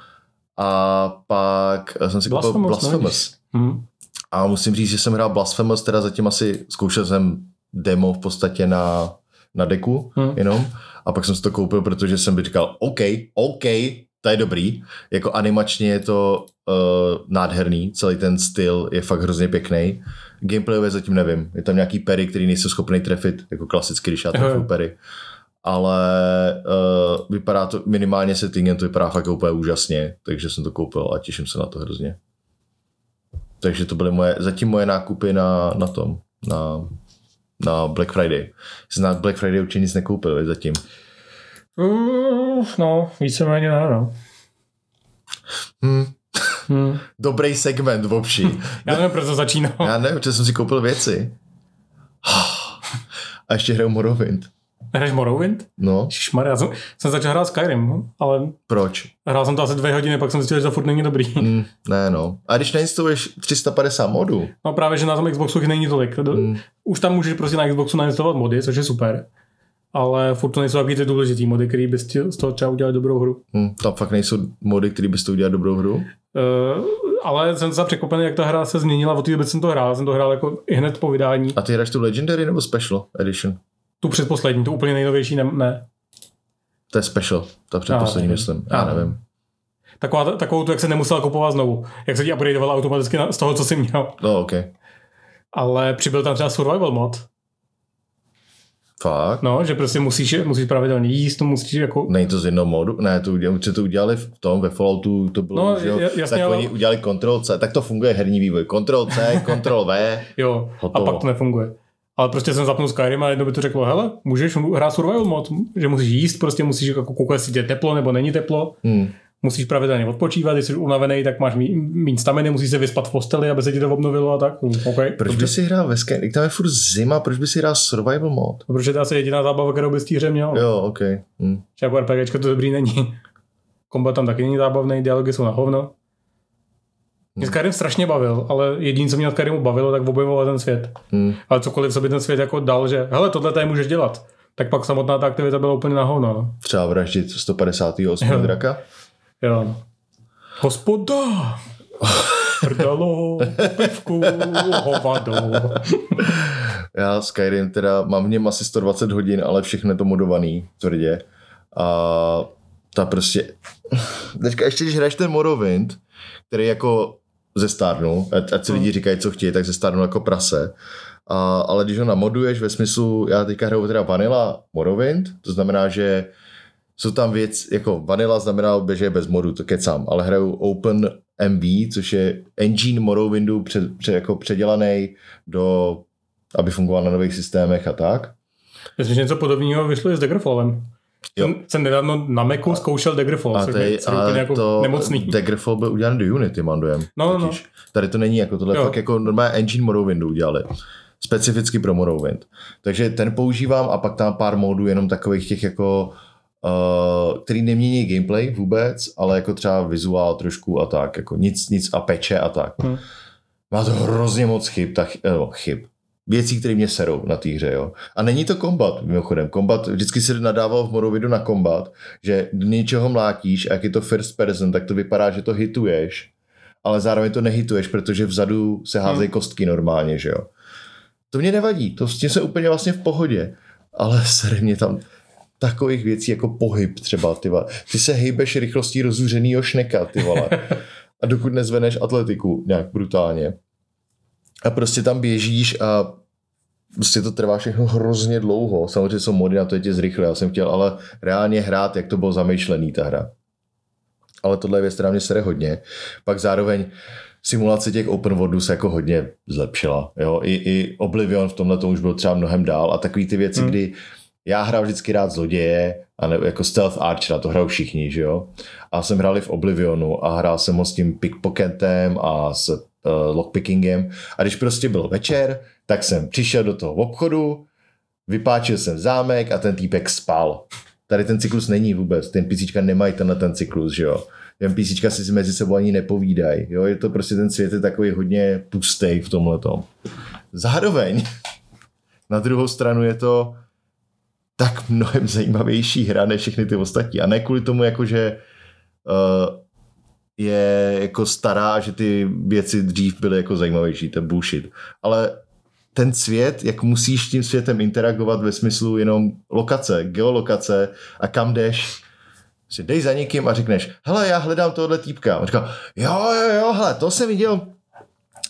A pak eh, jsem si koupil Blasphemous, no Blasphemous. Hm. A musím říct, že jsem hrál Blasphemous, teda zatím asi zkoušel jsem demo v podstatě na, na deku Hmm. jenom. A pak jsem si to koupil, protože jsem by říkal, OK, OK, to je dobrý. Jako animačně je to uh, nádherný, celý ten styl je fakt hrozně pěkný. Gameplayové zatím nevím. Je tam nějaký pery, který nejsou schopný trefit, jako klasicky, když já Jo, jo. trefu pery. Ale uh, vypadá to minimálně settingem, to vypadá fakt úplně úžasně, takže jsem to koupil a těším se na to hrozně. Takže to byly moje, zatím moje nákupy na, na tom, na, na Black Friday. Jsem na Black Friday určitě nic nekoupil zatím. Uh, no, víceméně ne, no. Hm, Hmm. *laughs* dobrý segment v obší. *laughs* Já nevím, proč to začínal. Já nevím, protože jsem si koupil věci. *sighs* A ještě hraju Morrowind. Hraješ Morrowind? No, Šmar, já jsem, jsem začal hrát Skyrim, ale proč? hrál jsem to asi dvě hodiny, pak jsem zjistil, že to furt není dobrý. Hm, ne no. A když nainstaluješ 350 modů, No právě, že na tom Xboxu jich není tolik. Hmm. Už tam můžeš prostě na Xboxu nainstalovat mody, což je super. Ale furt to nejsou takový ty důležitý mody, který bys z toho třeba udělal dobrou hru. hm, tam fakt nejsou mody, který bys to udělal dobrou hru. Uh, ale jsem za překvapený, jak ta hra se změnila. Od té doby jsem to hrál. Jsem to hrál jako i hned po vydání. A ty hraješ tu Legendary nebo Special Edition? Tu předposlední, tu úplně nejnovější ne. ne. To je Special, ta předposlední nevím. myslím. Já Já nevím. Taková, takovou tu, jak se nemusel kupovat znovu. Jak se ti upgradeovala automaticky na, z toho, co jsi měl. No, ok. Ale přibyl tam třeba survival mod. Fakt? No, že prostě musíš, musíš pravidelně jíst, to musíš jako... Není to z jednoho modu? Ne, to udělali, to udělali v tom, ve Falloutu to bylo, No, že jo? ja- jasně, tak ale- oni udělali Ctrl C, tak to funguje herní vývoj. Ctrl C, Ctrl V, *laughs* Jo, Hotovo. a pak to nefunguje. Ale prostě jsem zapnul Skyrim a jedno by to řeklo, hele, můžeš hrát survival mod, že musíš jíst, prostě musíš jako koukat, jestli je teplo nebo není teplo, hm. musíš pravidelně odpočívat, když jsi unavený, tak máš méně staminy, musíš se vyspat v posteli, aby se ti to obnovilo a tak. Hm, Okay, Proč by si hrál ve Sky? Tam je furt zima, proč by si hrál survival mod? Protože to je asi jediná zábava, kterou bys té hře měl. Jo, ok. Hm. Že jako RPGčko to dobrý není. Kombat tam taky není zábavný, dialogy jsou na hovno. Mě Skyrim strašně bavil, ale jediné, co mě na Skyrimu bavilo, tak objevovat ten svět. Hm. Ale cokoliv, co by ten svět jako dal, že hele, tohle tady můžeš dělat, tak pak samotná ta aktivita byla úplně na hovno. No. Třeba vraždit 158. Jo. draka? Jo. Hospoda! Prdalo, pivku, hovado. *laughs* Já Skyrim teda mám v něm asi 120 hodin, ale všechno je to modovaný, tvrdě. A ta prostě... *laughs* Teďka ještě, když hraješ ten Morrowind, který jako zestárnul, ať, ať si lidi říkají, co chtějí, tak zestárnul jako prase. A, ale když ho namoduješ ve smyslu, já teďka hraju teda Vanilla Morrowind, to znamená, že jsou tam věc, jako Vanilla znamená, že je bez modu, to kecám, ale hraju Open MV, což je engine Morrowindu před, před, jako předělaný do, aby fungoval na nových systémech a tak. Myslím, že něco podobného vyšlo i s Daggerfallem. Jo. Jsem, nedávno na Macu zkoušel Daggerfall, A, což to je, je, což je úplně a jako to nemocný. Daggerfall byl udělaný do Unity, mám dojem. No, no, no. Tady to není jako tohle, Jo. fakt jako normálně engine Morrowindu udělali. Specificky pro Morrowind. Takže ten používám a pak tam pár módů jenom takových těch jako Uh, který nemění gameplay vůbec, ale jako třeba vizuál trošku a tak, jako nic, nic a peče a tak. Hm. Má to hrozně moc chyb, tak, no, chyb. Věcí, které mě serou na té hře, jo. A není to kombat, mimochodem. Kombat, vždycky se nadával v Morrowindu na kombat, že do něčeho mlátíš a jak je to first person, tak to vypadá, že to hituješ, ale zároveň to nehituješ, protože vzadu se házejí kostky normálně, že jo. To mě nevadí, to s tím se úplně vlastně v pohodě, ale *laughs* sere mě tam takových věcí jako pohyb třeba, ty vole. Ty se hejbeš rychlostí rozúřenýho šneka, ty vole. *laughs* A dokud nezveneš atletiku nějak brutálně. A prostě tam běžíš a prostě to trvá všechno hrozně dlouho. Samozřejmě jsou mody na to, je tě zrychle. Já jsem chtěl ale reálně hrát, jak to bylo zamýšlený ta hra. Ale tohle je věc, která mě sere hodně. Pak zároveň simulace těch open worldů se jako hodně zlepšila. Jo? I, I Oblivion v tomhle to už byl třeba mnohem dál a takový ty věci, hmm. kdy já hrál vždycky rád zloděje, a ne, jako Stealth Archera, to hrajou všichni, že jo. A jsem hrál i v Oblivionu a hrál jsem ho s tím pickpocketem a s uh, lockpickingem. A když prostě byl večer, tak jsem přišel do toho obchodu, vypáčil jsem zámek a ten týpek spal. Tady ten cyklus není vůbec, ten PCčka nemají tenhle ten cyklus, že jo. Ten PCčka si mezi sebou ani nepovídají, jo. Je to prostě ten svět je takový hodně pustý v tomhletom. Zároveň na druhou stranu je to tak mnohem zajímavější hra než všechny ty ostatní. A ne kvůli tomu, jako že uh, je jako stará, že ty věci dřív byly jako zajímavější, to je bullshit. Ale ten svět, jak musíš tím světem interagovat ve smyslu jenom lokace, geolokace a kam jdeš, si dej za někým a řekneš, hele, já hledám tohle týpka. On říká, jo, jo, jo, hele, to jsem viděl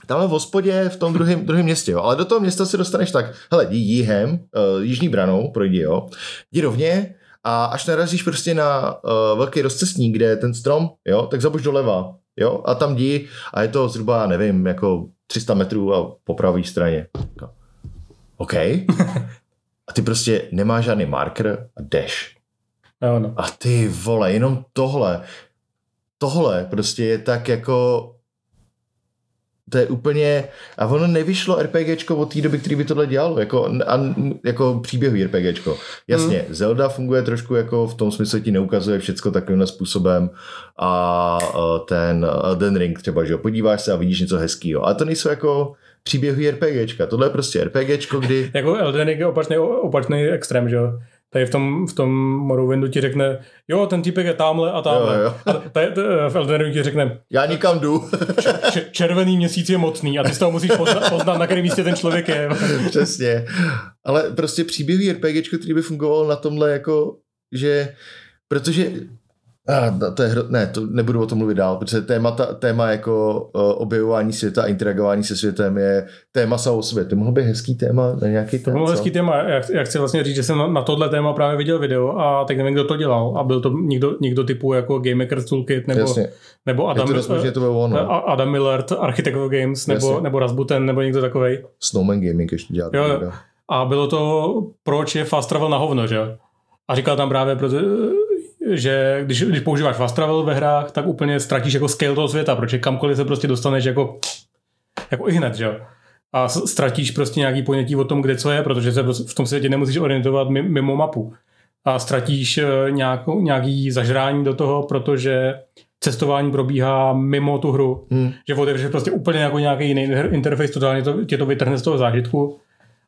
tamhle v hospodě v tom druhém, druhém městě, jo. ale do toho města se dostaneš tak, hele, jdi jihem, uh, jižní branou, projdi, jo, jdi rovně a až narazíš prostě na uh, velký rozcestník, kde je ten strom, jo, tak zabuš doleva, jo, a tam jdi a je to zhruba, nevím, jako 300 metrů a po pravé straně. OK. *laughs* A ty prostě nemáš žádný marker a jdeš. No. A ty vole, jenom tohle, tohle prostě je tak jako to je úplně, a ono nevyšlo RPGčko od té doby, který by tohle dělalo, jako, a, jako příběhový RPGčko. Jasně, hmm. Zelda funguje trošku jako v tom smyslu, ti neukazuje všecko takovým způsobem a ten Elden Ring třeba, že jo, podíváš se a vidíš něco hezkého, ale to nejsou jako příběhový RPGčka, tohle je prostě RPGčko, kdy... *laughs* jako Elden Ring je opačný, opačný extrém, že jo? Tady v tom, v tom Morrowindu ti řekne, jo, ten typek je tamhle a tamhle. Jo, jo. A tady, v Elden Ringu ti řekne, Já nikam jdu. červený měsíc je mocný a ty z toho musíš poznat, poznat na kterém místě ten člověk je. *laughs* Přesně. Ale prostě příběhový RPGčko, který by fungoval na tomhle jako, že protože a, to je hro... Ne, to nebudu o tom mluvit dál, protože téma, ta, téma jako uh, objevování světa a interagování se světem je téma samo sobě. To mohlo být hezký téma na nějaký To bylo hezký téma. Já, já chci vlastně říct, že jsem na, na tohle téma právě viděl video a tak nevím, kdo to dělal. A byl to někdo, někdo typu jako Game Maker's Toolkit nebo, Jasně. nebo Adam, je to že to bylo ono. Adam Millard, Architect of Games, nebo, Jasně. nebo Rasbuten, nebo někdo takovej. Snowman Gaming ještě dělá. Jo, A bylo to, proč je fast travel na hovno, že? A říkal tam právě, proto, že když, když používáš fast travel ve hrách, tak úplně ztratíš jako scale toho světa, protože kamkoliv se prostě dostaneš jako, jako i hned, že jo? A ztratíš prostě nějaký ponětí o tom, kde co je, protože se prostě v tom světě nemusíš orientovat mi- mimo mapu. A ztratíš eh, nějakou, nějaký zažrání do toho, protože cestování probíhá mimo tu hru. Hmm. Že otevřeš prostě úplně jako nějaký jiný interface, totálně to, tě to vytrhne z toho zážitku.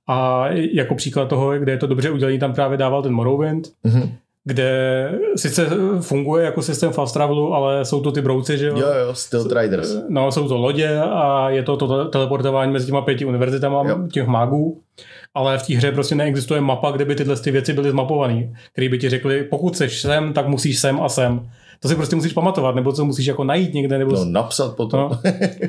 A jako příklad toho, kde je to dobře udělaný, tam právě dával ten Morrowind, Mhm. Kde sice funguje jako systém fast travelu, ale jsou to ty brouci, že jo? jo, jo, Stealth Riders. No, jsou to lodě a je to to teleportování mezi těma pěti univerzitama Jo. těch mágů, ale v té hře prostě neexistuje mapa, kde by tyhle ty věci byly zmapované, který by ti řekli, pokud seš sem, tak musíš sem a sem. To si prostě musíš pamatovat, nebo to musíš jako najít někde, nebo, No, napsat potom. no,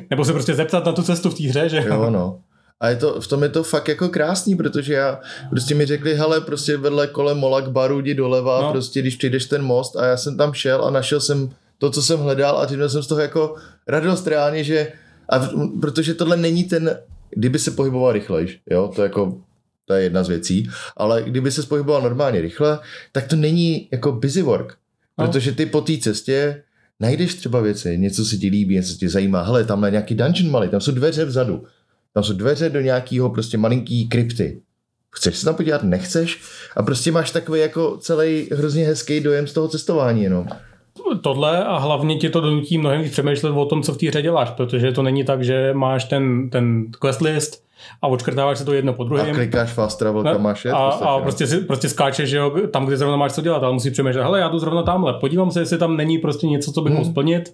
nebo se prostě zeptat na tu cestu v té hře, že Jo, no. A je to, v tom je to fakt jako krásný, protože já, prostě mi řekli, hele, prostě vedle kolem Molak baru jdi doleva, No. prostě když přijdeš ten most a já jsem tam šel a našel jsem to, co jsem hledal a měl jsem z toho jako radost reálně, že, a v- protože tohle není ten, kdyby se pohyboval rychlejš, jo, to jako, to je jedna z věcí, ale kdyby se pohyboval normálně rychle, tak to není jako busy work, No. protože ty po té cestě najdeš třeba věci, něco se ti líbí, něco tě zajímá, hele, tam je nějaký dungeon malý, tam jsou dveře vzadu, tam jsou dveře do nějakého prostě malinký krypty. Chceš se tam podívat, nechceš? A prostě máš takový jako celý hrozně hezký dojem z toho cestování jenom. tohle a hlavně ti to donutí mnohem víc přemýšlet o tom, co v té hře děláš, protože to není tak, že máš ten, ten quest list a odškrtáváš se to jedno po A druhém. klikáš fast travel, kam máš jet. a, podstatě, a prostě, si, prostě skáčeš že jo, tam, kde zrovna máš co dělat, ale musíš přemýšlet, hele, já jdu zrovna tamhle, podívám se, jestli tam není prostě něco, co bych Hmm. mohl splnit.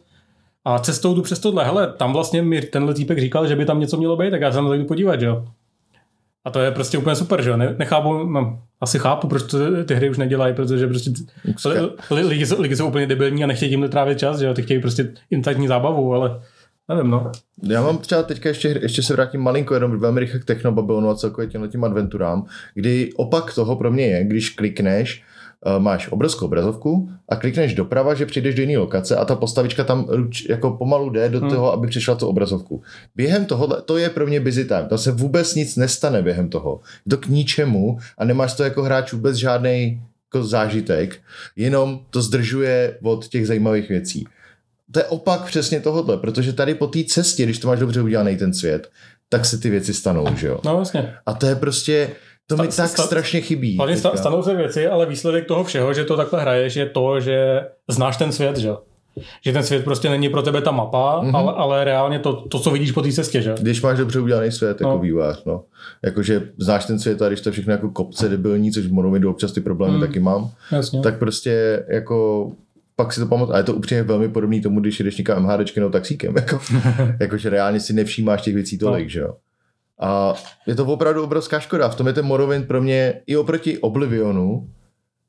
A cestou jdu přes tohle, hele, tam vlastně mi tenhle týpek říkal, že by tam něco mělo být, tak já se tam zajdu podívat, že jo. A to je prostě úplně super, že jo. Ne, nechápu, no, asi chápu, proč to ty hry už nedělají, protože prostě li, li, lidi, jsou, lidi jsou úplně debilní a nechtějí tímhle trávit čas, že jo. Ty chtějí prostě instantní zábavu, ale nevím, no. Já mám třeba teďka ještě, ještě se vrátím malinko jenom velmi rychle k Technobabylonu a celkově těmhle tím adventurám, kdy opak toho pro mě je, když klikneš, máš obrovskou obrazovku a klikneš doprava, že přijdeš do jiné lokace a ta postavička tam jako pomalu jde do Hmm. toho, aby přišla tu obrazovku. Během toho, to je pro mě busy time, tam se vůbec nic nestane během toho. To k ničemu a nemáš to jako hráč vůbec žádný jako zážitek, jenom to zdržuje od těch zajímavých věcí. To je opak přesně tohohle, protože tady po té cestě, když to máš dobře udělaný ten svět, tak se ty věci stanou, že jo. No vlastně. A to je prostě, to mi tak sta- strašně chybí. Hlavně sta- stanou se věci, ale výsledek toho všeho, že to takhle hraješ, je to, že znáš ten svět, že. Že ten svět prostě není pro tebe ta mapa, Mhm. mm-hmm. ale, ale reálně to, to, co vidíš po té cestě, že. Když máš dobře udělaný svět jako No. no. vývojář, no. Jakože znáš ten svět a když to všechno jako kopce debilní, což v Morrowidu občas ty problémy Mm. taky mám, Jasně. tak prostě jako pak si to pamatuju. A je to upřímně velmi podobný tomu, když jdeš někam MHDčky nebo taxíkem. *laughs* Jako, jakože reálně si nevšímáš těch věcí tolik, No. že jo. A je to opravdu obrovská škoda. V tom je ten Morrowind pro mě i oproti Oblivionu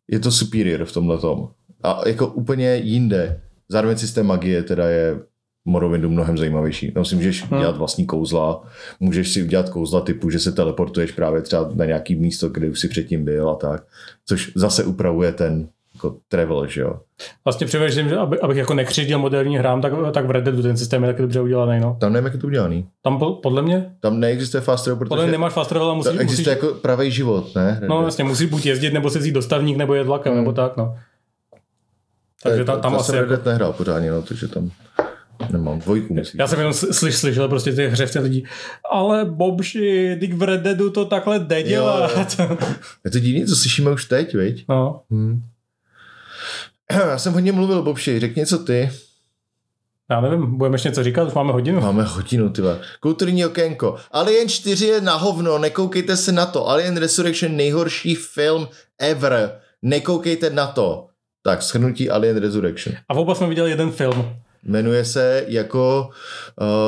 je to superior v tomhle tom. A jako úplně jinde. Zároveň systém magie teda je Morrowindu mnohem zajímavější. Tam si můžeš hmm. dělat vlastní kouzla, můžeš si udělat kouzla typu, že se teleportuješ právě třeba na nějaký místo, kde už si předtím byl a tak, což zase upravuje ten jako travel, že jo. Vlastně přemýšlím, že aby, abych jako nekřidil moderní hrám, tak, tak v Red Deadu ten systém je taky dobře udělaný. No. Tam nevím, jak je to udělaný. Tam po, podle mě? Tam neexistuje fast travel, protože... Podle mě nemáš fast travel, ale musíš... existuje musíš, jako pravý život, ne? Red no vlastně, musíš buď jezdit, nebo se vzít dostavník, nebo jet vlakem, hmm. nebo tak, no. Takže tam, tam asi... Já jsem jako... nehrál pořádně, no, takže tam... Nemám dvojku, myslím. Já jsem jenom slyš, slyšel prostě ty hře lidí. Ale Bobši, teď v Red Deadu to takhle jo. Je to divný, co slyšíme už teď, viď? No. Hmm. *clears throat* Já jsem hodně mluvil, Bobši, řekni něco ty. Já nevím, budeme ještě něco říkat, už máme hodinu. Máme hodinu, ty Kulturní okénko. Alien 4 je na hovno, nekoukejte se na to. Alien Resurrection nejhorší film ever. Nekoukejte na to. Tak, shrnutí Alien Resurrection. A oba jsme viděli jeden film. Jmenuje se jako...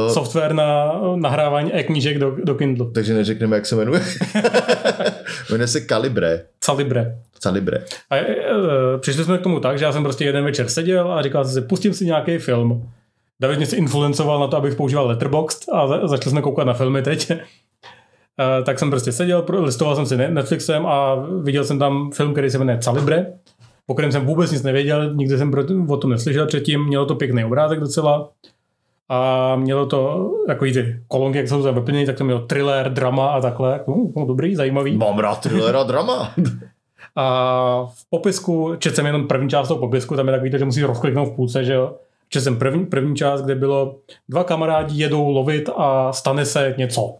Uh, Software na nahrávání e-knížek do, do Kindle. Takže neřekneme, jak se jmenuje. *laughs* jmenuje se Calibre. Calibre. Calibre. A e, přišli jsme k tomu tak, že já jsem prostě jeden večer seděl a říkal jsem si, pustím si nějaký film. David mě se influencoval na to, abych používal Letterboxd a za, začali jsme koukat na filmy teď. E, tak jsem prostě seděl, listoval jsem si Netflixem a viděl jsem tam film, který se jmenuje Calibre o kterém jsem vůbec nic nevěděl, nikdy jsem o tom neslyšel předtím, mělo to pěkný obrázek docela a mělo to takový ty kolonky, jak jsou tam vyplněny, tak to mělo thriller, drama a takhle. No dobrý, zajímavý. Mám rád thriller a drama. a v popisku, četl jsem jenom první část toho popisku, tam je takový to, že musíš rozkliknout v půlce, že jo. Četl jsem první, první část, kde bylo dva kamarádi jedou lovit a stane se něco.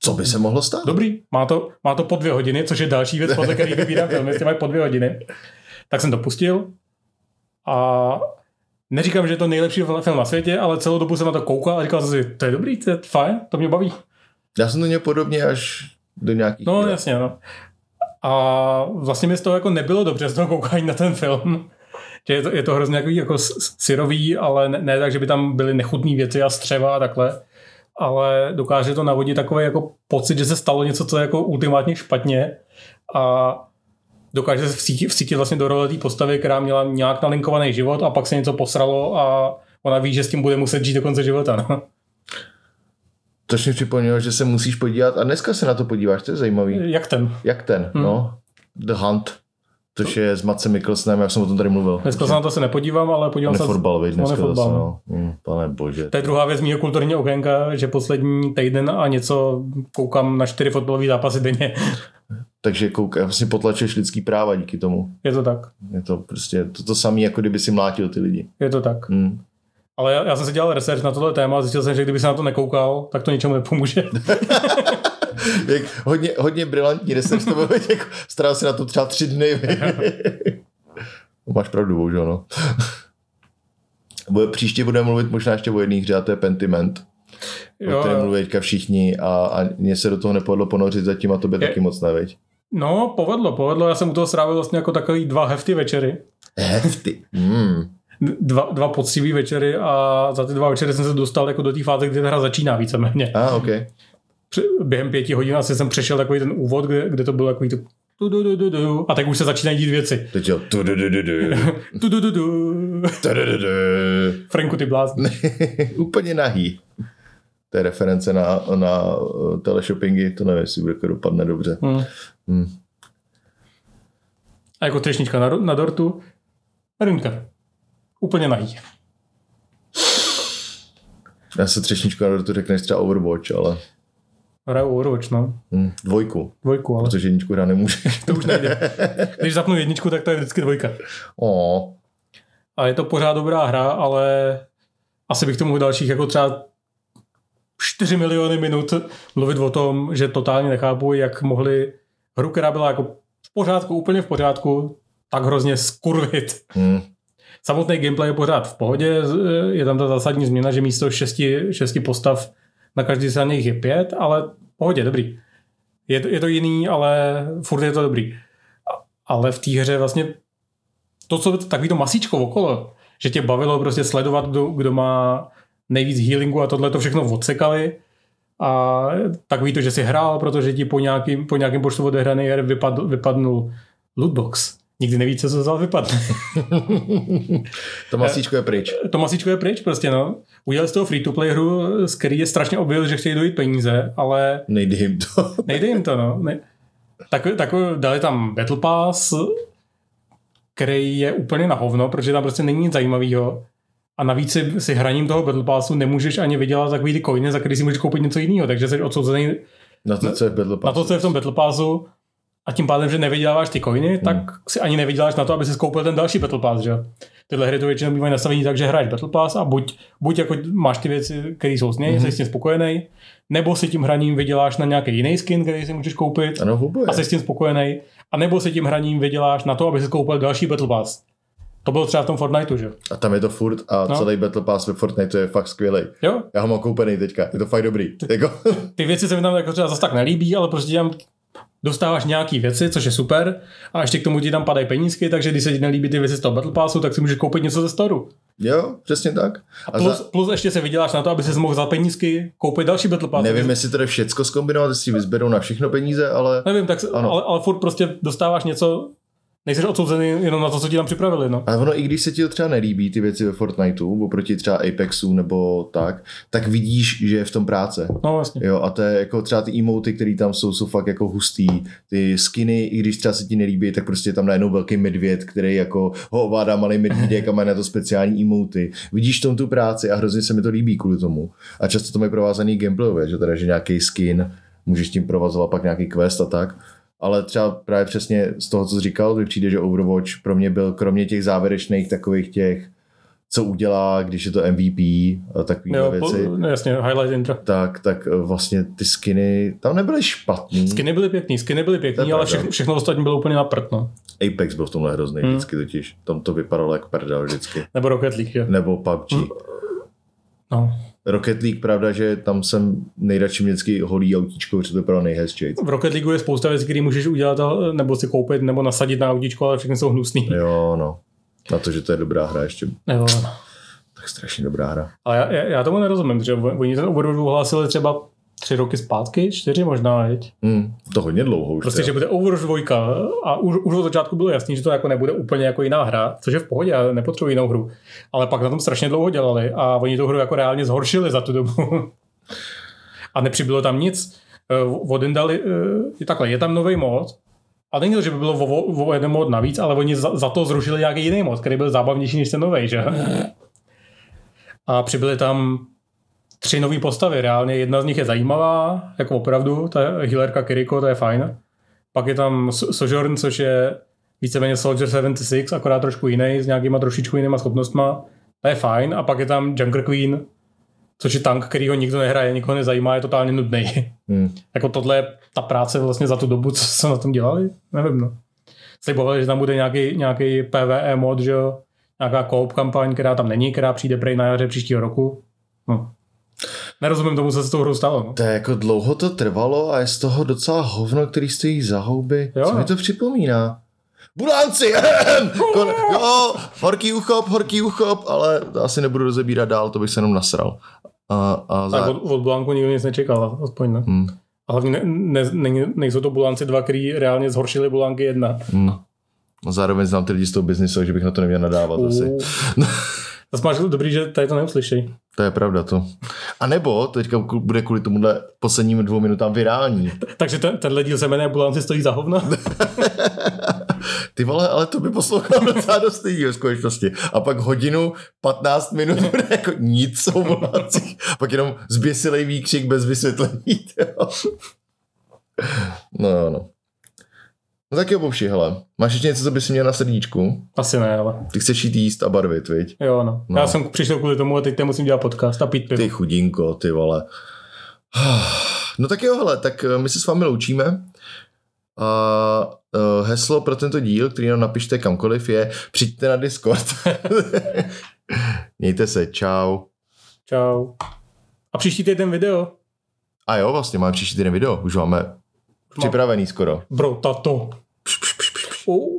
Co by se mohlo stát? Dobrý, má to, má to po dvě hodiny, což je další věc, podle který vybírám filmy, mají po dvě hodiny. Tak jsem to pustil a neříkám, že je to nejlepší film na světě, ale celou dobu jsem na to koukal a říkal jsem si, to je dobrý, to je fajn, to mě baví. Já jsem to měl podobně až do nějakých... No let. jasně, no. A vlastně mi z toho jako nebylo dobře z toho koukání na ten film. *laughs* Že je to, je to hrozně jako, jako syrový, ale ne, ne tak, že by tam byly nechutné věci a střeva a takhle. Ale dokáže to navodit takový jako pocit, že se stalo něco, co je jako ultimátně špatně. A dokáže se vcítit vlastně do role té postavy, která měla nějak nalinkovaný život a pak se něco posralo a ona ví, že s tím bude muset žít do konce života. No. To mi připomnělo, že se musíš podívat a dneska se na to podíváš, to je zajímavý. Jak ten? Jak ten, hmm. no. The Hunt. Což je s Matcem Mikkelsenem, jak jsem o tom tady mluvil. Dneska se na to se nepodívám, ale podívám se... Fotbal, víš, dneska zase, no. Hmm, pane bože. To je druhá věc mého kulturního okénka, že poslední týden a něco koukám na čtyři fotbalové zápasy denně. Takže koukám, vlastně potlačuješ lidský práva díky tomu. Je to tak. Je to prostě to, to samé, jako kdyby si mlátil ty lidi. Je to tak. Hmm. Ale já, já, jsem si dělal research na tohle téma a zjistil jsem, že kdyby se na to nekoukal, tak to ničemu nepomůže. *laughs* Jak hodně, hodně brilantní research to bylo, jako, staral si na to třeba tři dny. *laughs* Máš pravdu, bohužel, no. *laughs* Příště budeme mluvit možná ještě o jedné hře a to je Pentiment. Jo, o kterém mluví teďka všichni a, a mně se do toho nepovedlo ponořit zatím a to by taky moc nevěď. No, povedlo, povedlo. Já jsem u toho strávil vlastně jako takový dva hefty večery. Hefty? Mm. Dva, dva poctivý večery a za ty dva večery jsem se dostal jako do té fáze, kdy ta hra začíná víceméně. A, ah, ok. Během pěti hodin asi jsem přešel takový ten úvod, kde, kde to bylo takový to. A tak už se začínají dít věci. Teď jo. *laughs* Franku, ty blázni. *laughs* Úplně nahý té reference na, na uh, teleshoppingy, to nevím, jestli bude jako dopadne dobře. Hmm. Hmm. A jako třešnička na, na dortu, Rinka. Úplně nahý. Já se třešničku na dortu řekneš třeba Overwatch, ale... Hraju Overwatch, no. Hmm, dvojku. Dvojku, ale... Protože jedničku hrát nemůže. *laughs* to už nejde. Když zapnu jedničku, tak to je vždycky dvojka. Oh. A je to pořád dobrá hra, ale asi bych tomu dalších jako třeba 4 miliony minut mluvit o tom, že totálně nechápu, jak mohli hru, která byla jako v pořádku, úplně v pořádku, tak hrozně skurvit. Hmm. Samotný gameplay je pořád v pohodě, je tam ta zásadní změna, že místo šesti, šesti postav na každý straně jich je pět, ale v pohodě, dobrý. Je to, je to jiný, ale furt je to dobrý. Ale v té hře vlastně to, co takový to masíčko okolo, že tě bavilo prostě sledovat, kdo, kdo má nejvíc healingu a tohle to všechno odsekali A takový to, že si hrál, protože ti po nějakým, po nějakým počtu odehraných her vypadl, vypadnul lootbox. Nikdy neví, co se vzal vypadne. *laughs* to masíčko je pryč. To masíčko je pryč prostě, no. Udělali z toho free-to-play hru, z který je strašně objevil, že chtějí dojít peníze, ale... Nejde jim to. *laughs* nejde jim to, no. Ne, tak, tak dali tam Battle Pass, který je úplně na hovno, protože tam prostě není nic zajímavého. A navíc si, si hraním toho Battle Passu nemůžeš ani vydělat takový ty coiny, za který si můžeš koupit něco jiného, takže jsi odsouzený na to, co je v Battle Passu. Na to, co je v tom Battle Passu a tím pádem, že nevyděláváš ty coiny, hmm. tak si ani nevyděláš na to, aby si koupil ten další Battle Pass, že Tyhle hry to většinou bývají nastavení tak, že hraješ Battle Pass a buď, buď jako máš ty věci, které jsou s něj, mm-hmm. jsi s tím spokojený, nebo si tím hraním vyděláš na nějaký jiný skin, který si můžeš koupit ano, a jsi s tím spokojený, a nebo si tím hraním vyděláš na to, aby si koupil další Battle Pass. To bylo třeba v tom Fortniteu, že? A tam je to furt a no. celý Battle Pass ve Fortniteu je fakt skvělý. Jo? Já ho mám koupený teďka, je to fakt dobrý. Ty, jako... *laughs* ty věci se mi tam jako třeba zase tak nelíbí, ale prostě tam dostáváš nějaký věci, což je super, a ještě k tomu ti tam padají penízky, takže když se ti nelíbí ty věci z toho Battle Passu, tak si můžeš koupit něco ze storu. Jo, přesně tak. A, a plus, za... plus, ještě se vyděláš na to, aby si mohl za penízky koupit další Battle Pass. Nevím, jestli to jde všecko zkombinovat, jestli vyzberou na všechno peníze, ale... Nevím, tak, ale, ale furt prostě dostáváš něco, nejsi odsouzený jenom na to, co ti tam připravili. No. Ale ono, i když se ti to třeba nelíbí, ty věci ve Fortniteu, oproti třeba Apexu nebo tak, tak vidíš, že je v tom práce. No vlastně. Jo, a to je jako třeba ty emoty, které tam jsou, jsou fakt jako hustý. Ty skiny, i když třeba se ti nelíbí, tak prostě je tam najednou velký medvěd, který jako ho ovládá malý medvídek a má na to speciální emoty. Vidíš tom tu práci a hrozně se mi to líbí kvůli tomu. A často to mají provázaný gameplayové, že teda, že nějaký skin můžeš tím provazovat pak nějaký quest a tak ale třeba právě přesně z toho, co jsi říkal, mi přijde, že Overwatch pro mě byl kromě těch závěrečných takových těch co udělá, když je to MVP a takové jo, věci. Po, jasně, highlight intro. Tak, tak eh, vlastně ty skiny tam nebyly špatný. Skiny byly pěkný, skiny byly pěkný, ale všechno, všechno ostatní bylo úplně na prd, no. Apex byl v tomhle hrozný hmm. vždycky totiž. Tam to vypadalo jak prdel vždycky. Nebo Rocket League, jo. Nebo PUBG. No. Rocket League, pravda, že tam jsem nejradši vždycky holý autíčko, protože to bylo nejhezčí. V Rocket League je spousta věcí, které můžeš udělat, nebo si koupit, nebo nasadit na autíčko, ale všechny jsou hnusný. Jo, no. Na to, že to je dobrá hra ještě. Jo. Tak strašně dobrá hra. Ale já, já, já tomu nerozumím, že oni ten Overwatch uhlásili třeba tři roky zpátky, čtyři možná, veď? Hmm, to hodně dlouho už. Prostě, že bude Overwatch 2 a už, už od začátku bylo jasný, že to jako nebude úplně jako jiná hra, což je v pohodě, já nepotřebuji jinou hru. Ale pak na tom strašně dlouho dělali a oni tu hru jako reálně zhoršili za tu dobu. *laughs* a nepřibylo tam nic. Uh, Odin dali, uh, takhle, je tam nový mod, a není to, že by bylo o, o jeden mod navíc, ale oni za, za to zrušili nějaký jiný mod, který byl zábavnější než ten nový, že? *laughs* A přibyli tam tři nové postavy. Reálně jedna z nich je zajímavá, jako opravdu, ta healerka Kiriko, to je fajn. Pak je tam Sojourn, což je víceméně Soldier 76, akorát trošku jiný, s nějakýma trošičku jinýma schopnostma. To je fajn. A pak je tam Junker Queen, což je tank, který ho nikdo nehraje, nikoho nezajímá, je totálně nudný. Hmm. *laughs* jako tohle je ta práce vlastně za tu dobu, co se na tom dělali? Nevím, no. Slibovali, že tam bude nějaký, nějaký PvE mod, že jo? Nějaká koop kampaň, která tam není, která přijde prej na jaře příštího roku. No, Nerozumím tomu, co se s tou hrou stalo. No. To je jako dlouho to trvalo a je z toho docela hovno, který stojí za houby. Jo. Co mi to připomíná? Bulánci! Kon, jo, horký uchop, horký uchop, ale to asi nebudu rozebírat dál, to bych se jenom nasral. A, a za... Tak od, od Bulánku nikdo nic nečekal, aspoň ne. Hmm. A hlavně ne, ne, ne, nejsou to Bulánci dva, který reálně zhoršili Bulánky jedna. Hmm. Zároveň znám ty lidi z toho biznisu, že bych na to neměl nadávat uh. asi. *laughs* Zase máš dobrý, že tady to neuslyšej. To je pravda to. A nebo teďka bude kvůli tomuhle posledním dvou minutám virální. Takže ten, tenhle díl se jmenuje Bulanci stojí za hovno? *laughs* Ty vole, ale to by poslouchal docela dost lidí v skutečnosti. A pak hodinu, 15 minut bude jako nic o. Pak jenom zběsilej výkřik bez vysvětlení. *laughs* No, no. No tak jo, Bobši, hele. Máš ještě něco, co bys měl na srdíčku? Asi ne, ale. Ty chceš jít jíst a barvit, viď? Jo, no. no. Já jsem přišel kvůli tomu a teď musím dělat podcast a pít pivo. Ty chudinko, ty vole. *sighs* No tak jo, hele, tak eh, my se s vámi loučíme. A uh, heslo pro tento díl, který nám napište kamkoliv, je přijďte na Discord. *laughs* Mějte se, čau. Čau. A příští týden video. A jo, vlastně máme příští týden video. Už máme Připravený skoro. Bro, tato. Oh.